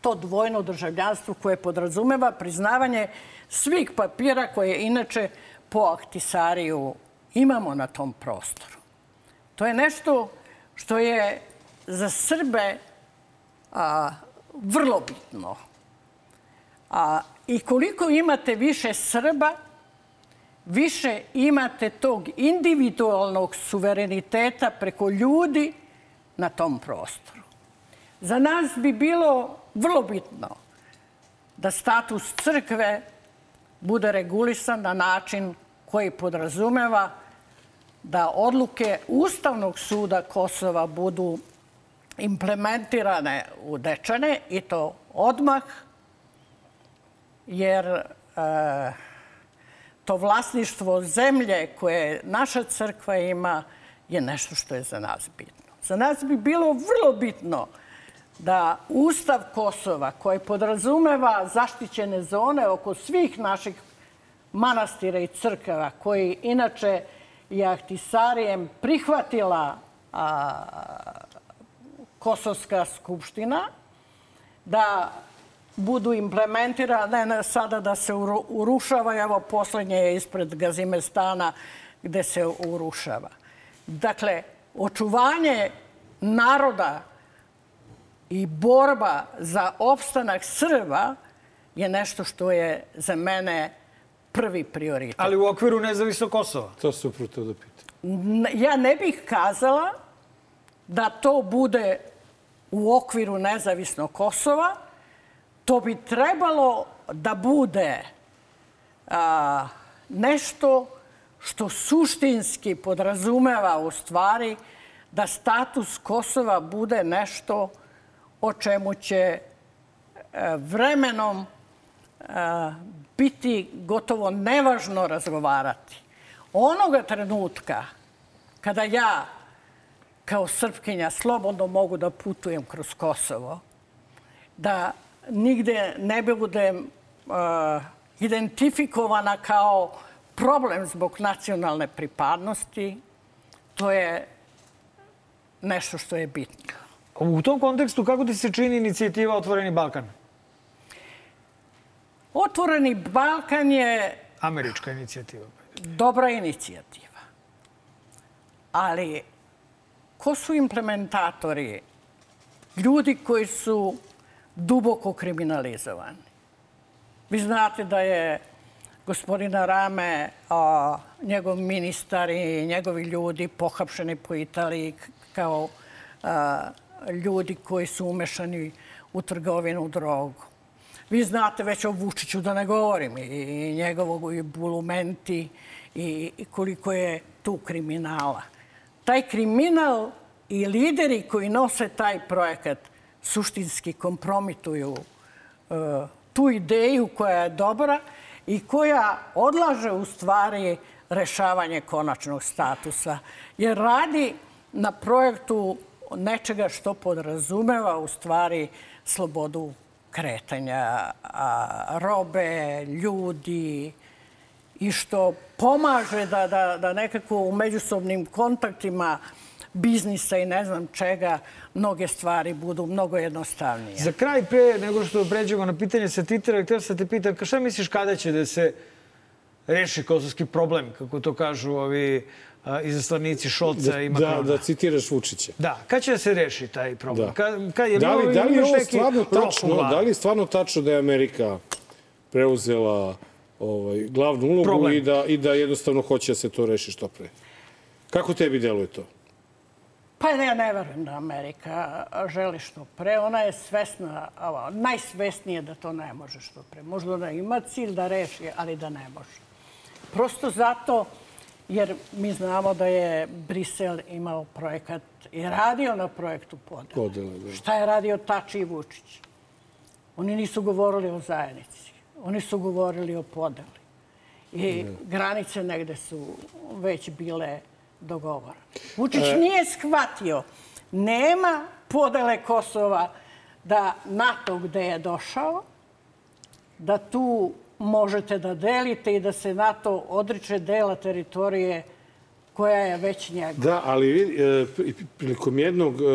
to dvojno državljanstvo koje podrazumeva priznavanje svih papira koje inače po Ahtisariju imamo na tom prostoru. To je nešto što je za Srbe a, vrlo bitno. A, I koliko imate više Srba, više imate tog individualnog suvereniteta preko ljudi na tom prostoru. Za nas bi bilo vrlo bitno da status crkve bude regulisan na način koji podrazumeva da odluke Ustavnog suda Kosova budu implementirane u Dečane i to odmah, jer e, to vlasništvo zemlje koje naša crkva ima je nešto što je za nas bitno. Za nas bi bilo vrlo bitno da Ustav Kosova, koji podrazumeva zaštićene zone oko svih naših manastira i crkava, koji inače je Ahtisarijem prihvatila a, Kosovska skupština, da budu implementirane, ne sada da se uru- urušava. Evo, poslednje je ispred Gazimestana gde se urušava. Dakle, očuvanje naroda i borba za opstanak Srba je nešto što je za mene prvi prioritet. Ali u okviru nezavisnog Kosova. To se upravo da pitam. Ja ne bih kazala da to bude u okviru nezavisnog Kosova. To bi trebalo da bude a, nešto što suštinski podrazumeva u stvari da status Kosova bude nešto o čemu će e, vremenom e, biti gotovo nevažno razgovarati. Onoga trenutka kada ja kao srpkinja slobodno mogu da putujem kroz Kosovo, da nigde ne budem uh, identifikovana kao problem zbog nacionalne pripadnosti, to je nešto što je bitno. U tom kontekstu, kako ti se čini inicijativa Otvoreni Balkan? Otvoreni Balkan je Američka inicijativa. dobra inicijativa. Ali ko su implementatori? Ljudi koji su duboko kriminalizovani. Vi znate da je gospodina Rame, a, njegov ministar i njegovi ljudi pohapšeni po Italiji kao a, ljudi koji su umešani u trgovinu drogu. Vi znate već o Vučiću da ne govorim i njegovog i bulumenti i koliko je tu kriminala. Taj kriminal i lideri koji nose taj projekat suštinski kompromituju uh, tu ideju koja je dobra i koja odlaže u stvari rešavanje konačnog statusa. Jer radi na projektu nečega što podrazumeva u stvari slobodu kretanja robe, ljudi i što pomaže da, da, da nekako u međusobnim kontaktima biznisa i ne znam čega mnoge stvari budu mnogo jednostavnije. Za kraj, pre nego što pređemo na pitanje sa Twittera, htio sam te pitam, šta misliš kada će da se reši kosovski problem, kako to kažu ovi izaslanici Šolca da, i da, Makrona? da citiraš Vučića. Da, kad će da se reši taj problem? Da. Kad, kad je Da li, da li je ovo neki stvarno tačno, da li je stvarno tačno da je Amerika preuzela ovaj, glavnu ulogu Problem. i da, i da jednostavno hoće da se to reši što pre? Kako tebi deluje to? Pa ja ne verujem da Amerika želi što pre. Ona je svesna, ovo, najsvesnije da to ne može što pre. Možda da ima cilj da reši, ali da ne može. Prosto zato jer mi znamo da je Brisel imao projekat i radio na projektu podele. Podele, da. Šta je radio Tači i Vučić? Oni nisu govorili o zajednici. Oni su govorili o podeli. I granice negde su već bile dogovorene. Vučić E. nije shvatio. Nema podele Kosova da NATO gde je došao, da tu možete da delite i da se NATO odriče dela teritorije koja je već njegova. Da, ali e, prilikom jednog e,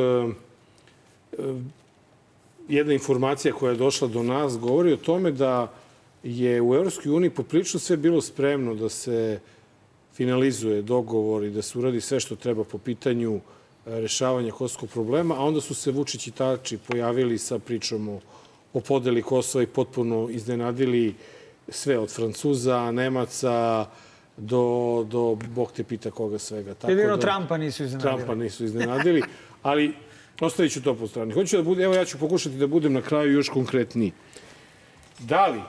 e, jedna informacija koja je došla do nas govori o tome da je u Evropskoj uniji poprilično sve bilo spremno da se finalizuje dogovor i da se uradi sve što treba po pitanju e, rešavanja kosovskog problema, a onda su se Vučić i Tači pojavili sa pričom o, o podeli Kosova i potpuno iznenadili sve od Francuza, Nemaca, do, do Bog te pita koga svega. Tako Jedino da- Trumpa nisu iznenadili. Trumpa nisu iznenadili, ali ostavit ću to po strani. Hoću da budem, evo ja ću pokušati da budem na kraju još konkretniji. Da li,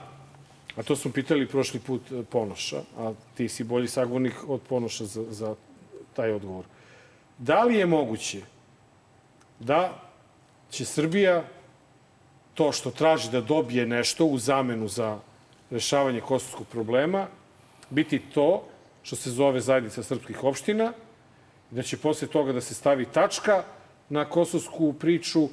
a to smo pitali prošli put e, Ponoša, a ti si bolji sagovornik od Ponoša za, za taj odgovor. Da li je moguće da će Srbija to što traži da dobije nešto u zamenu za rešavanje kosovskog problema biti to što se zove zajednica srpskih opština, da će posle toga da se stavi tačka na kosovsku priču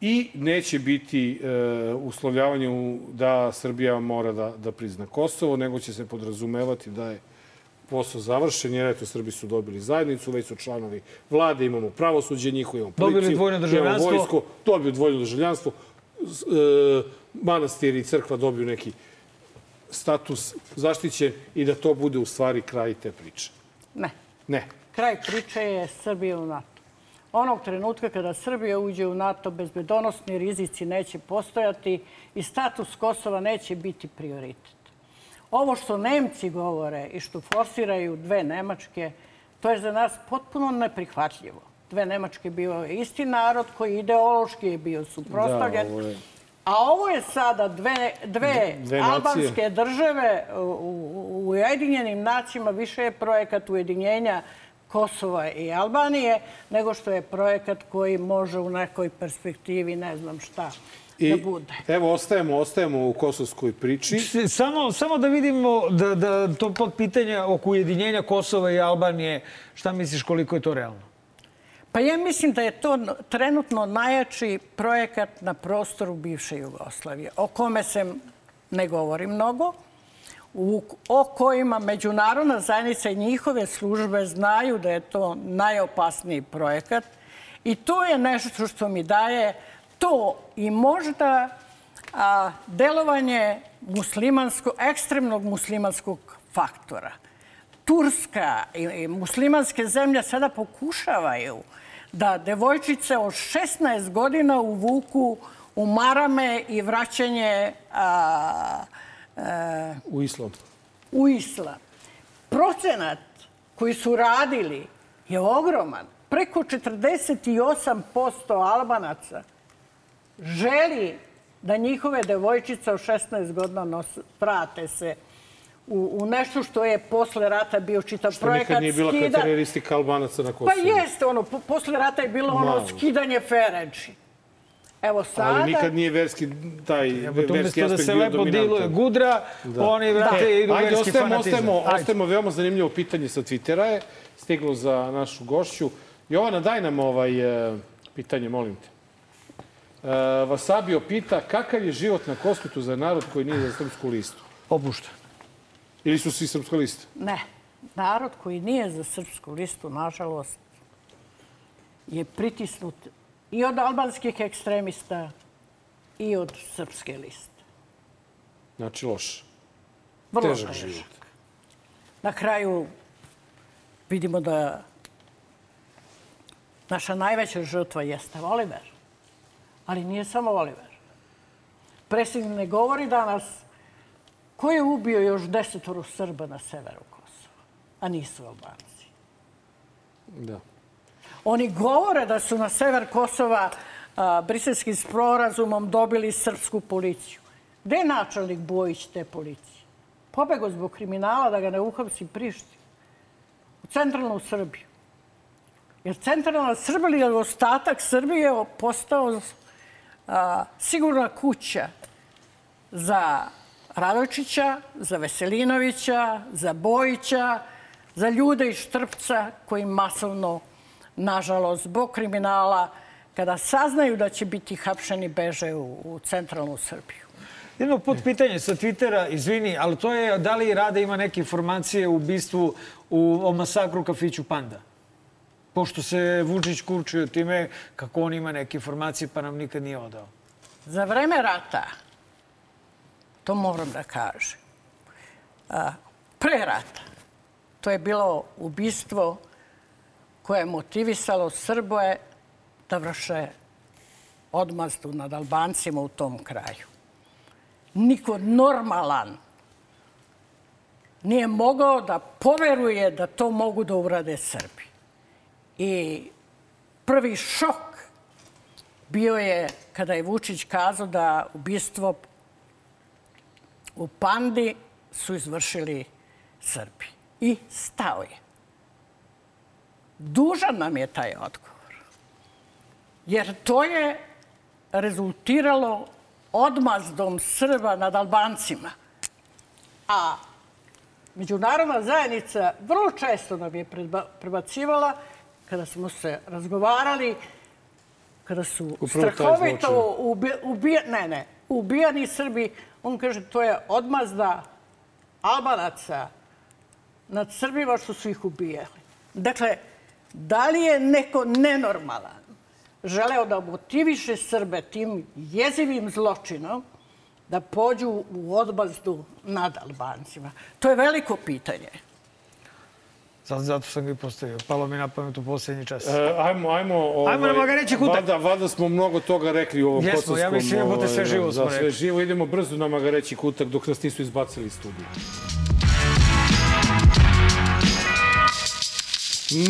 i neće biti e, uslovljavanje da Srbija mora da, da prizna Kosovo, nego će se podrazumevati da je posao završen, jer eto, Srbi su dobili zajednicu, već su članovi vlade, imamo pravosuđe njihovo, imamo Dobili policiju, imamo vojsko, dobiju dvojno državljanstvo, e, manastir i crkva dobiju neki status zaštićen i da to bude u stvari kraj te priče. Ne. Ne. Kraj priče je Srbija u NATO. Onog trenutka kada Srbija uđe u NATO, bezbedonosni rizici neće postojati i status Kosova neće biti prioritet. Ovo što Nemci govore i što forsiraju dve Nemačke, to je za nas potpuno neprihvatljivo. Dve Nemačke bio je isti narod koji ideološki je bio suprostavljen. Da, ovo je... A ovo je sada dve, dve, albanske države u, Ujedinjenim nacijama. Više je projekat ujedinjenja Kosova i Albanije, nego što je projekat koji može u nekoj perspektivi, ne znam šta, I da bude. evo, ostajemo, ostajemo u kosovskoj priči. Samo, samo da vidimo da, da to pod pitanje oko ujedinjenja Kosova i Albanije, šta misliš koliko je to realno? Pa ja mislim da je to trenutno najjači projekat na prostoru bivše Jugoslavije, o kome se ne govori mnogo, o kojima međunarodna zajednica i njihove službe znaju da je to najopasniji projekat i to je nešto što mi daje to i možda a, delovanje muslimansko, ekstremnog muslimanskog faktora. Turska i muslimanske zemlje sada pokušavaju da devojčice od 16 godina uvuku u marame i vraćanje a, a, U islam. u islam. Procenat koji su radili je ogroman. Preko 48% Albanaca želi da njihove devojčice od 16 godina nos, vrate se u, u nešto što je posle rata bio čitav Što projekat. nikad nije bila skida- karakteristika Albanaca na Kosovu. Pa jeste, ono, po, posle rata je bilo ono Malo. skidanje ferenči. Evo sada... Ali nikad nije verski, taj Evo, verski da aspekt se bio lepo diluje gudra, oni, vrate, E, idu Ajde, verski ostajemo, fanatizam. ostajemo, Ajde. ostajemo. Veoma zanimljivo pitanje sa Twittera je stiglo za našu gošću. Jovana, daj nam ovaj e, pitanje, molim te. E, Vasabio pita kakav je život na Kospitu za narod koji nije za srpsku listu? Opušta. Ili su svi srpska lista? Ne. Narod koji nije za srpsku listu, nažalost, je pritisnut i od albanskih ekstremista i od srpske liste. Znači, loš. Vrlo Težak težak. život. Na kraju vidimo da naša najveća žrtva jeste Oliver. Ali nije samo Oliver. Predsjednik ne govori danas ko je ubio još desetoro Srba na severu Kosova, a nisu Albanci. Da. Oni govore da su na sever Kosova a, briselskim sporazumom dobili srpsku policiju. Gde je načelnik Bojić te policije? Pobego zbog kriminala da ga ne uhapsi Prišti. U centralnu Srbiju. Jer centralna Srbija ili ostatak Srbije je postao a, sigurna kuća za Radojčića, za Veselinovića, za Bojića, za ljude iz Štrpca koji masovno, nažalost, zbog kriminala, kada saznaju da će biti hapšeni, beže u, u centralnu Srbiju. Jedno pod pitanje sa Twittera, izvini, ali to je da li Rada ima neke informacije u ubistvu u, o masakru u kafiću Panda? Pošto se Vučić kurčio time kako on ima neke informacije pa nam nikad nije odao. Za vreme rata, to moram da kažem, pre rata, to je bilo ubistvo koje je motivisalo Srboje da vrše odmazdu nad Albancima u tom kraju. Niko normalan nije mogao da poveruje da to mogu da urade Srbi. I prvi šok bio je kada je Vučić kazao da ubistvo u Pandi su izvršili Srbi. I stao je. Dužan nam je taj odgovor. Jer to je rezultiralo odmazdom Srba nad Albancima. A međunarodna zajednica vrlo često nam je prebacivala kada smo se razgovarali, kada su Upravo strahovito ubi, ubija, ne, ne, ubijani Srbi, on kaže to je odmazda Albanaca nad Srbima što su ih ubijali. Dakle, da li je neko nenormalan želeo da motiviše Srbe tim jezivim zločinom da pođu u odmazdu nad Albancima? To je veliko pitanje. Zato, sam ga i postavio. Palo mi na pamet u poslednji čas. E, ajmo, ajmo... Ovaj, Ajmo na Magareći kutak. Valjda, valjda smo mnogo toga rekli u ovom Jesmo, kosovskom... ja mislim, jebote, sve ovaj, živo da, smo sve rekli. živo. Idemo brzo na Magareći kutak dok nas nisu izbacili iz studija.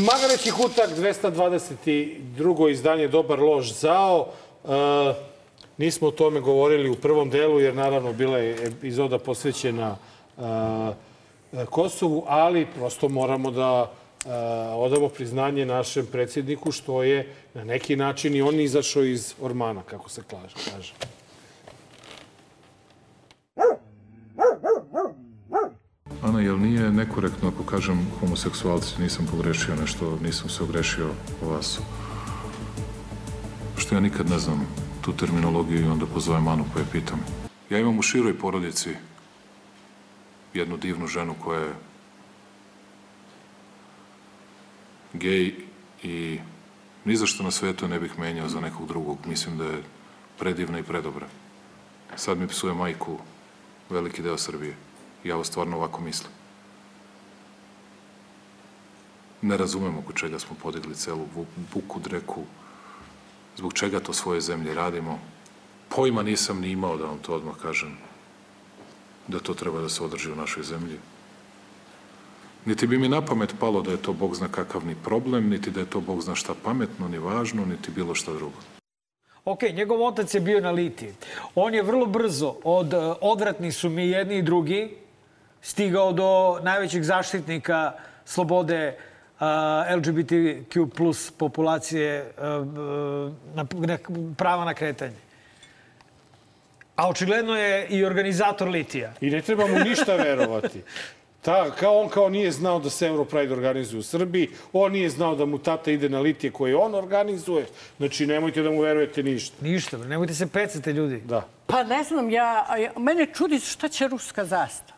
Magareći kutak, 222. izdanje Dobar lož zao. E, nismo o tome govorili u prvom delu, jer naravno bila je epizoda posvećena e, Kosovu, ali prosto moramo da odamo priznanje našem predsjedniku što je na neki način i on izašao iz ormana, kako se kaže. Ana, jel nije nekorektno ako kažem homoseksualci, nisam pogrešio nešto, nisam se ogrešio o vas? Što ja nikad ne znam tu terminologiju i onda pozovem Anu pa je pitam. Ja imam u široj porodici jednu divnu ženu koja je gej i ni za što na svetu ne bih menjao za nekog drugog. Mislim da je predivna i predobra. Sad mi psuje majku veliki deo Srbije. Ja ovo stvarno ovako mislim. Ne razumem oko čega smo podigli celu buku, dreku, zbog čega to svoje zemlje radimo. Pojma nisam ni imao da vam to odmah kažem, da to treba da se održi u našoj zemlji. Niti bi mi na pamet palo da je to Bog zna kakav ni problem, niti da je to Bog zna šta pametno, ni važno, niti bilo šta drugo. Ok, njegov otac je bio na litiji. On je vrlo brzo od eh, odvratni su mi jedni i drugi stigao do najvećeg zaštitnika slobode uh, LGBTQ plus populacije na, na, prava na kretanje. A očigledno je i organizator litija. I ne treba mu ništa verovati. Ta, kao on kao nije znao da se Europride organizuje u Srbiji, on nije znao da mu tata ide na litije koje on organizuje. Znači, nemojte da mu verujete ništa. Ništa, nemojte se pecate ljudi. Da. Pa ne znam, ja, mene čudi šta će ruska zastava.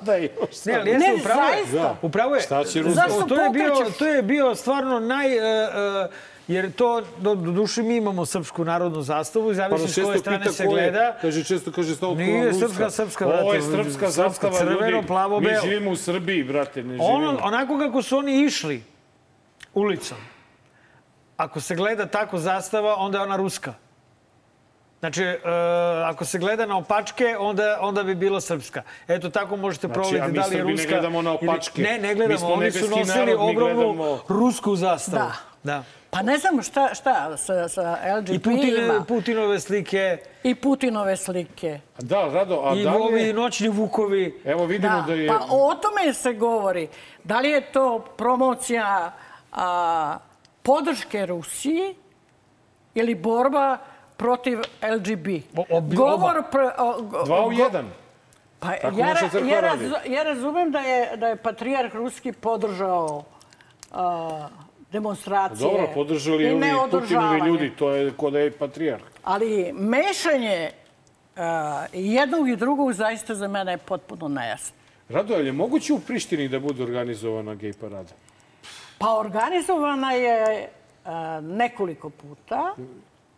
da je još Ne, ali jeste, Ne, upravo je. zaista. Upravo je. Šta će Ruska? Zašto to je bio, to je bio stvarno naj... Uh, uh, jer to, do, do duše mi imamo srpsku narodnu zastavu i Pa zavisi s koje često strane se gleda. Kaže, često kaže stavko Nije ruska. srpska, srpska, Ovo je brate, srpska zastava, crveno, ljudi. plavo, Mi belo. živimo u Srbiji, brate, ne živimo. Ono, onako kako su oni išli ulicom, ako se gleda tako zastava, onda je ona ruska. Znači, e, ako se gleda na opačke, onda, onda bi bila srpska. Eto, tako možete Znači, provjeriti a mi da li je Srbi ne ruska... gledamo na ili- opačke. Ne, ne Mi gledamo. Oni su nosili narod, mi ogromnu gledamo- rusku zastavu. Da. Da. Pa ne znam šta, šta sa, sa LGBT I Putine. Putinove slike, I Putinove slike. Da, Rado, a i da li ovi noćni vukovi. Evo vidimo da, Da, je... pa o tome se govori. Da li je to promocija a, podrške Rusiji ili borba protiv LGB? O- Govor... Pre, o, Dva u jedan. Pa Tako ja, ja, ja razumem da je, da je patrijarh ruski podržao a, demonstracije. Dobro, podržali i ovi Putinovi ljudi, to je kod je patrijarh. Ali mešanje a, jednog i drugog zaista za mene je potpuno nejasno. Rado, je li moguće u Prištini da bude organizovana gej parada? Pa organizovana je a, nekoliko puta.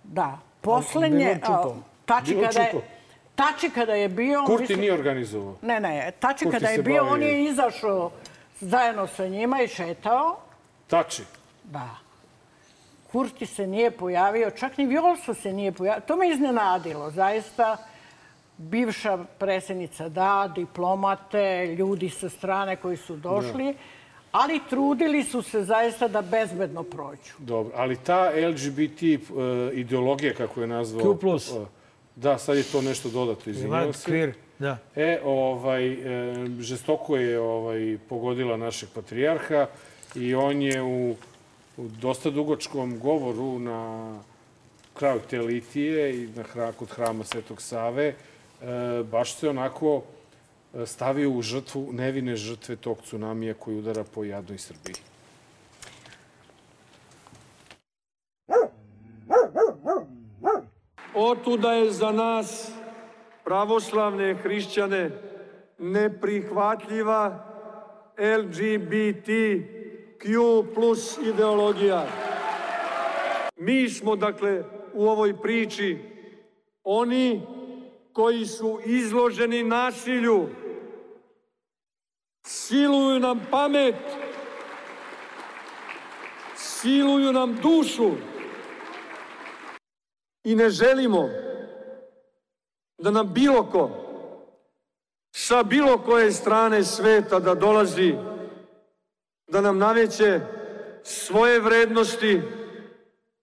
Da. Poslednje... A, Tači kada je, tači kada je bio... Kurti mislim- nije organizovao. Ne, ne. Tači Kurti kada je bio, bavi- on je izašao zajedno sa njima i šetao. Tači. Da. Kurti se nije pojavio, čak ni Vjolso se nije pojavio. To me iznenadilo, zaista. Bivša predsjednica da, diplomate, ljudi sa strane koji su došli, ali trudili su se zaista da bezbedno prođu. Dobro, ali ta LGBT uh, ideologija, kako je nazvao... Q plus. uh, da, sad je to nešto dodato, Ima izvinjavam se. kvir, da. E, ovaj, e, žestoko je ovaj, pogodila našeg patrijarha i on je u, u dosta dugočkom govoru na kraju te litije i na hra, kod hrama Svetog Save e, baš se onako e, stavio u žrtvu nevine žrtve tog tsunamija koji udara po jadnoj Srbiji. Otuda je za nas, pravoslavne hrišćane, neprihvatljiva LGBTQ plus ideologija. Mi smo, dakle, u ovoj priči oni koji su izloženi nasilju, siluju nam pamet, siluju nam dušu, i ne želimo da nam bilo ko sa bilo koje strane sveta da dolazi da nam nameće svoje vrednosti,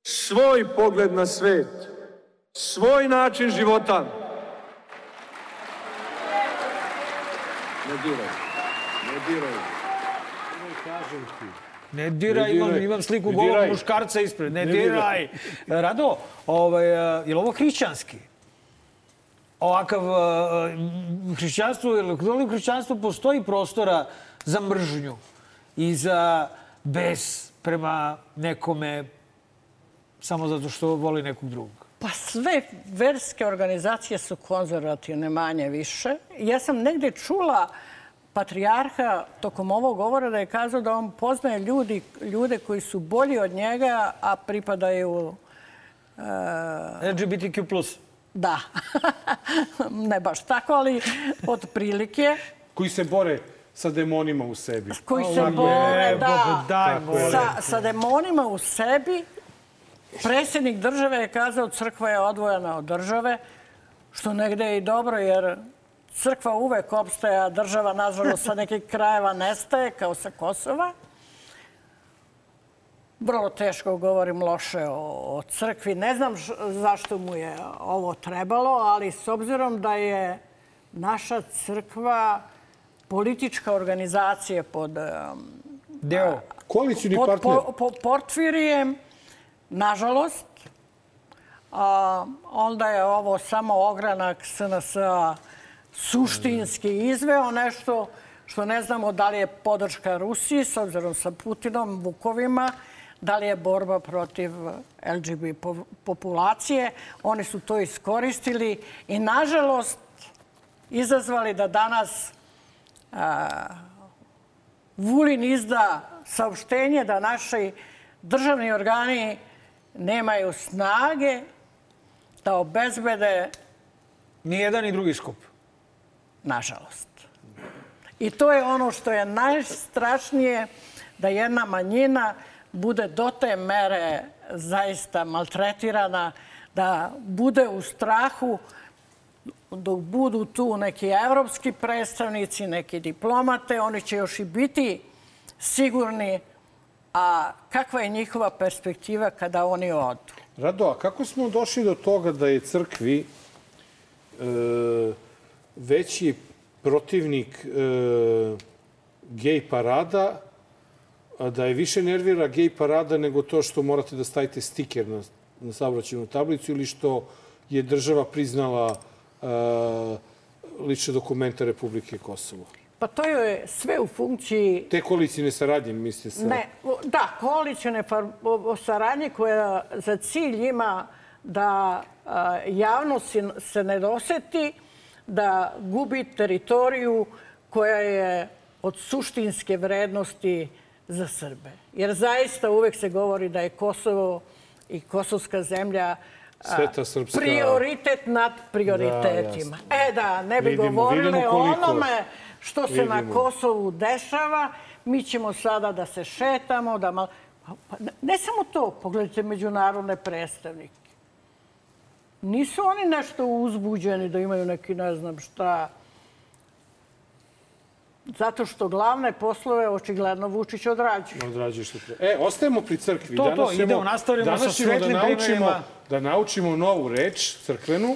svoj pogled na svet, svoj način života. Ne diraj, ne diraj. kažem ti. Ne diraj, Ne imam, diraj. imam sliku Ne golog muškarca ispred. Ne, Ne diraj. Rado, ovaj, a, je li ovo hrišćanski? Ovakav m, hrišćanstvo, je li da li u hrišćanstvu postoji prostora za mržnju i za bes prema nekome samo zato što voli nekog drugog? Pa sve verske organizacije su konzervativne manje više. Ja sam negde čula patrijarha tokom ovog govora da je kazao da on poznaje ljudi, ljude koji su bolji od njega, a pripadaju... Uh, LGBTQ+. Da. [laughs] ne baš tako, ali od prilike. Koji se bore sa demonima u sebi. Koji se bore, da, daj, sa, sa demonima u sebi. Predsjednik države je kazao crkva je odvojena od države, što negde je i dobro, jer crkva uvek opstaje, a država, nažalost, sa nekih krajeva nestaje, kao sa Kosova. Vrlo teško govorim loše o, o crkvi. Ne znam š- zašto mu je ovo trebalo, ali s obzirom da je naša crkva politička organizacija pod Deo. Koalicijni partner. po, po, portfirijem, nažalost, a, onda je ovo samo ogranak SNS-a suštinski izveo nešto što ne znamo da li je podrška Rusiji s obzirom sa Putinom, Vukovima, da li je borba protiv LGBT po- populacije. Oni su to iskoristili i, nažalost, izazvali da danas Vulin izda saopštenje da naši državni organi nemaju snage da obezbede, Ni jedan ni drugi skup. nažalost. I to je ono što je najstrašnije, da jedna manjina bude do te mere zaista maltretirana, da bude u strahu dok budu tu neki evropski predstavnici, neki diplomate, oni će još i biti sigurni, a kakva je njihova perspektiva kada oni odu? Rado, a kako smo došli do toga da je crkvi e, veći protivnik e, gej parada, da je više nervira gej parada nego to što morate da stavite stiker na, na saobraćajnu tablicu ili što je država priznala lične dokumente Republike Kosovo? Pa to je sve u funkciji Te koalicijne saradnje, mislim se. Ne, da, o- saradnje koja za cilj ima da a, javnost se ne doseti, da gubi teritoriju koja je od suštinske vrednosti za Srbe. Jer zaista uvek se govori da je Kosovo i kosovska zemlja Sveta srpska- prioritet nad prioritetima. Da, e da, ne bi Vidimo, govorile vidimo o onome što se na Vidimo. Kosovu dešava. Mi ćemo sada da se šetamo, da malo... Pa ne- ne samo to, pogledajte međunarodne predstavnike. Nisu oni nešto uzbuđeni da imaju neki ne znam šta. Zato što glavne poslove očigledno Vučić odrađuje. Odrađuješ što treba. E, ostajemo pri crkvi. To, to, Danas ćemo- idemo, nastavljamo danas sa ćemo svetlim da naučimo, da naučimo novu reč, crkvenu,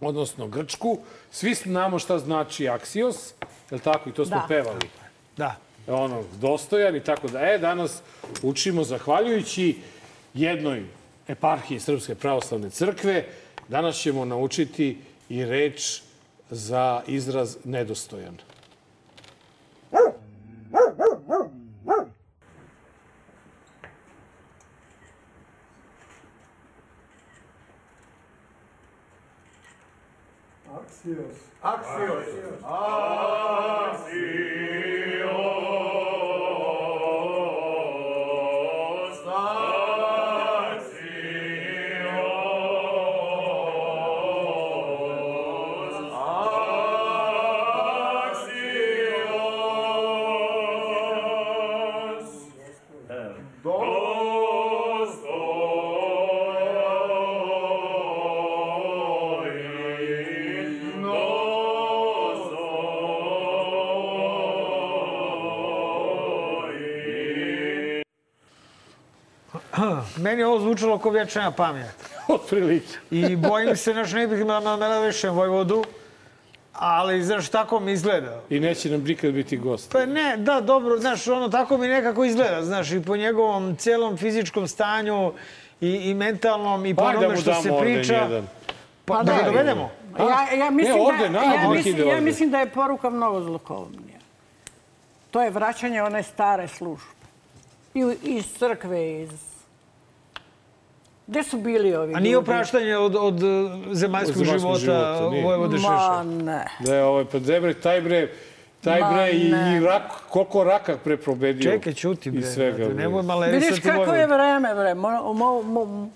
odnosno grčku. Svi znamo šta znači aksios, je li tako? I to smo Da. pevali. Da. Ono, dostojan i tako da. E, danas učimo, zahvaljujući jednoj eparhiji Srpske pravoslavne crkve, danas ćemo naučiti i reč za izraz nedostojan. Axios. Axios. Meni je zvučalo kao vječna pamet. [laughs] Otprilike. I bojim se, naš ne bih na Melevešem Vojvodu, Ali, znaš, tako mi izgleda. I neće nam nikad biti gost. Pa ne, da, dobro, znaš, ono, tako mi nekako izgleda, znaš, i po njegovom celom fizičkom stanju i, i mentalnom i po Ajde da onome što se priča. jedan. Pa, Pa da ga da. dovedemo. Ja, ja, mislim Ne, ovde, da, ja, mislim, ja mislim da je poruka mnogo zlokovnija. To je vraćanje one stare službe. I iz crkve, iz... Gde su bili ovi A nije ljudi? opraštanje od, od uh, zemaljskog života. Vojvode Ma Šešelja. ne. Da je ovaj, pa debre, taj bre, taj Ma bre i, ne. i rak, koliko raka preprobedio. Čekaj, čuti, bre. I svega, bre. Nemoj malerisati Vidiš kako je vreme, bre. Mo, mo, mo,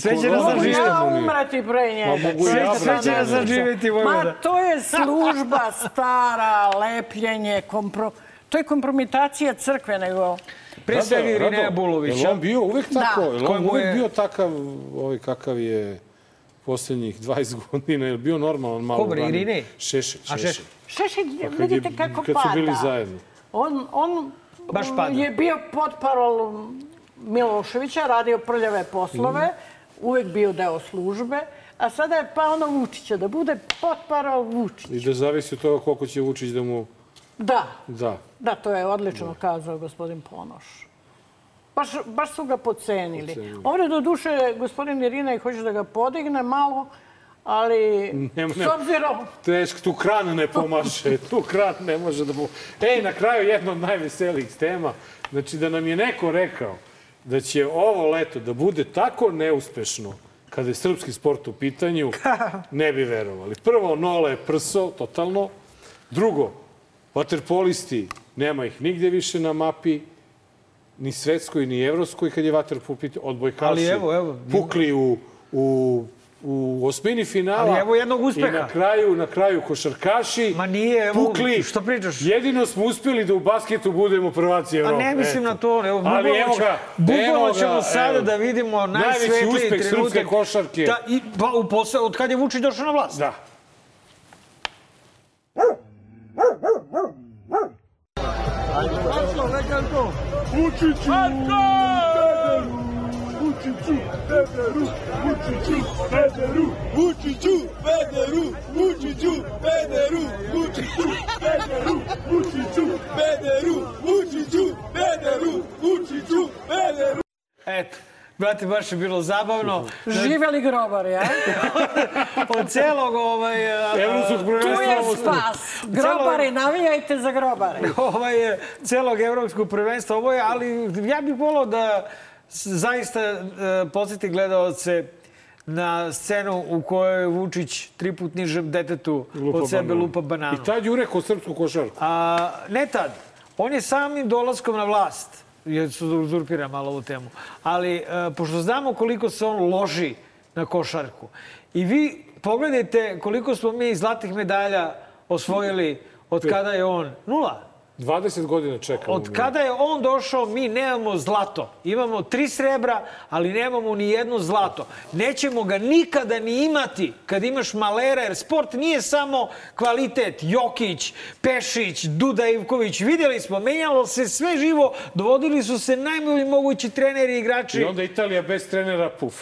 Sve će nas mogu zaživeti. ništa ja umreti pre njega. Ma mogu ja, sve će nas brate. zaživeti Vojvoda. Ma to je služba stara, lepljenje, kompro... To je kompromitacija crkve, nego... Pre svega Irineja Bulovića. on bio uvek tako? Da. Jel on uvek je- bio takav, ovaj kakav je posljednjih 20 godina? Je bio normalan malo? Ko bre, ranije? A, Šešelj. Šešelj. Šešelj, Pa kad je- vidite kako kad pada. su bili zajedno. On, on Baš pada. je bio potparol Miloševića, radio prljave poslove, Mhm. uvek bio deo službe, a sada je pao na Vučića, da bude potparol Vučić. I da zavisi od toga koliko će Vučić da mu Da, da. da, to je odlično kazao gospodin Ponoš. Baš, baš su ga pocenili. Ovdje do duše gospodin Irina i hoće da ga podigne malo, ali Nema- s nema. obzirom... Teško, tu kran ne pomaše, [laughs] tu kran ne može da... Ej, na kraju jedna od najveselijih tema, znači da nam je neko rekao da će ovo leto da bude tako neuspešno kada je srpski sport u pitanju, [laughs] ne bi verovali. Prvo, Nole je prso, totalno. Drugo, vaterpolisti, nema ih nigde više na mapi, ni svetskoj, ni evropskoj, kad je vaterpol u pitanju. Odbojkaši Ali evo, evo, pukli u, u, u osmini finala. Ali evo jednog I uspeha. na kraju, na kraju košarkaši Ma nije, evo, pukli. što pričaš? Jedino smo uspjeli da u basketu budemo prvaci A Evrope. ne mislim Eto. na to. Evo, Ali evo ćemo- ga, Bukvalno ćemo sada evo. da vidimo Najveći najsvetliji uspeh trenutak. srpske košarke. Da, i, pa, u posle, od kad je Vučić došao na vlast. Da. Vučiću! Vučiću, Pederu! Vučiću, Pederu! Vučiću, Pederu! Vučiću, Pederu! Vučiću, Pederu! Vučiću, Pederu! Vučiću, Pederu! Vučiću, Pederu! Eto, brate, baš je bilo zabavno. Živeli grobari, a? [laughs] Od celog ovaj... Evropskog Tu prvenstva. je ovo- spas. Grobari, navijajte za grobare. [laughs] ovaj, je celog evropskog prvenstva. Ovo je, ali ja bih volao da zaista e, podsjeti gledalce na scenu u kojoj Vučić tri put nižem detetu Lupa od sebe lupa bananu. I tad jure kod srpsku košarku. A, ne tad. On je samim dolaskom na vlast, jer su uzurpira malo ovu temu, ali e, pošto znamo koliko se on loži na košarku i vi pogledajte koliko smo mi zlatih medalja osvojili od kada je on... Nula. 20 godina čekamo. Od kada je on došao, mi nemamo zlato. Imamo tri srebra, ali nemamo ni jedno zlato. Nećemo ga nikada ni imati kad imaš malera, jer sport nije samo kvalitet. Jokić, Pešić, Duda Ivković, vidjeli smo, menjalo se sve živo, dovodili su se najbolji mogući treneri i igrači. I onda Italija bez trenera, puf.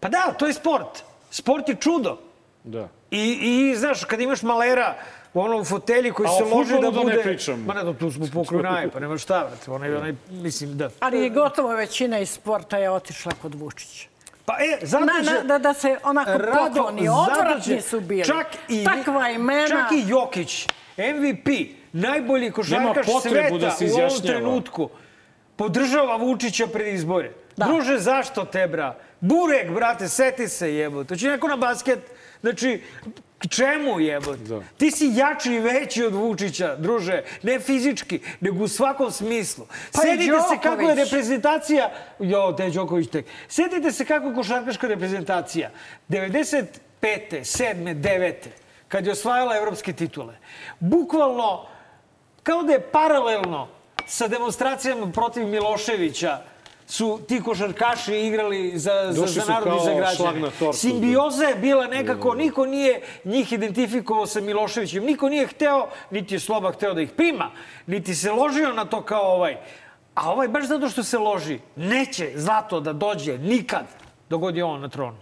Pa da, to je sport. Sport je čudo. Da. I, i znaš, kad imaš malera u onom fotelji koji A se o loži da fudbalu da ne bude... pričamo. Ma ne, da, tu smo pokraj [laughs] naje, pa nema šta, vrati. Onaj, onaj, mislim, da. Ali gotovo većina iz sporta je otišla kod Vučića. Pa e, zato Na, da, da se onako Rado, pokloni, odvratni su bili. Čak i, Takva imena. Čak i Jokić, MVP, najbolji košarkaš potrebu sveta da se u ovom trenutku, podržava Vučića pred izbore. Da. Druže, zašto te, bra? Burek, brate, seti se, jebo. To će neko na basket, znači, čemu jebo? Da. Ti si jači i veći od Vučića, druže. Ne fizički, nego u svakom smislu. Pa i Setite se kako je reprezentacija... Jo, te Đoković tek. Setite se kako je košarkaška reprezentacija. 95. 7. 9. kad je osvajala evropske titule. Bukvalno, kao da je paralelno sa demonstracijama protiv Miloševića su ti košarkaši igrali za, za, Došli za narod i za građane. tortu. Simbioza je bila nekako, niko nije njih identifikovao sa Miloševićem, niko nije hteo, niti je Sloba hteo da ih prima, niti se ložio na to kao ovaj. A ovaj, baš zato što se loži, neće zlato da dođe nikad dok god je on na tronu.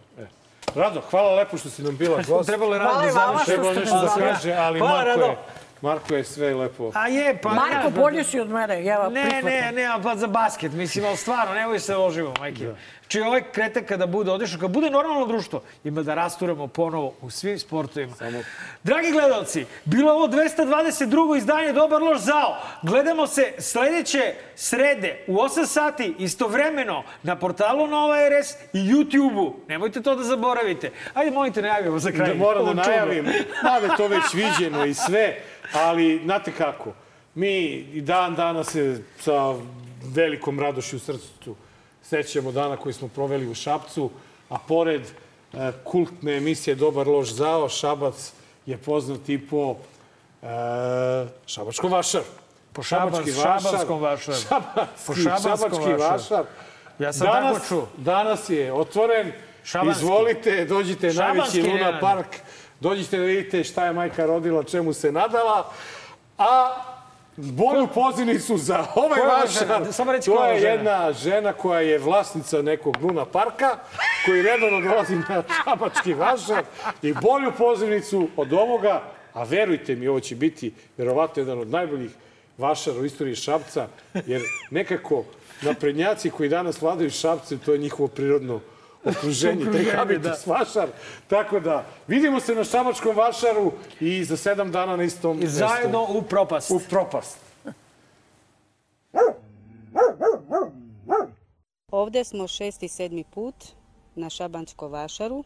Rado, hvala lepo što si nam bila gost. Trebalo je Rado da završi. Trebalo nešto da kaže, ali Hvala, Marko Rado. je, Marko je sve lepo. A je, pa... Marko, ja, bolji si od mene, ja vam Ne, prihvatam. ne, ne, pa za basket, mislim, ali stvarno, nemoj se ložimo, majke. Či ovaj krete kada bude odešao, kada bude normalno društvo, ima da rasturamo ponovo u svim sportovima. Dragi gledalci, bilo ovo 222. izdanje Dobar loš zao. Gledamo se sledeće srede u 8 sati istovremeno na portalu Nova RS i YouTube-u. Nemojte to da zaboravite. Ajde, molite, najavimo za kraj. Da moram da najavim, mada je to već viđeno i sve, ali znate kako, mi i dan danas se sa velikom radošću u srcu sećamo dana koji smo proveli u Šapcu, a pored e, kultne emisije Dobar loš zao, Šabac je poznat i po e, Šabačkom vašaru. Po šabac, šabanskom vašaru. Šabatski, Po šabanskom šabački vašar. Ja sam danas, tako čuo. Danas je otvoren. Šabanski. Izvolite, dođite Šabanski, najveći Luna park. Dođite da vidite šta je majka rodila, čemu se nadala. A bolju pozivnicu za ovaj vašar? Samo reci to koja je žena. jedna žena koja je vlasnica nekog Luna parka, koji redovno dolazi na šabački vašar i bolju pozivnicu od ovoga, a verujte mi, ovo će biti verovatno jedan od najboljih vašara u istoriji Šapca, jer nekako naprednjaci koji danas vladaju Šapcem, to je njihovo prirodno okruženje, taj habitus vašar. Tako da, vidimo se na Šabačkom vašaru i za sedam dana na istom I zajedno u propast. U propast. Ovde smo šesti, sedmi put na Šabančko vašaru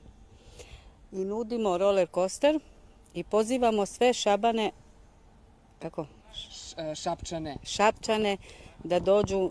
i nudimo roller coaster i pozivamo sve šabane, kako? Šapčane. Šapčane da dođu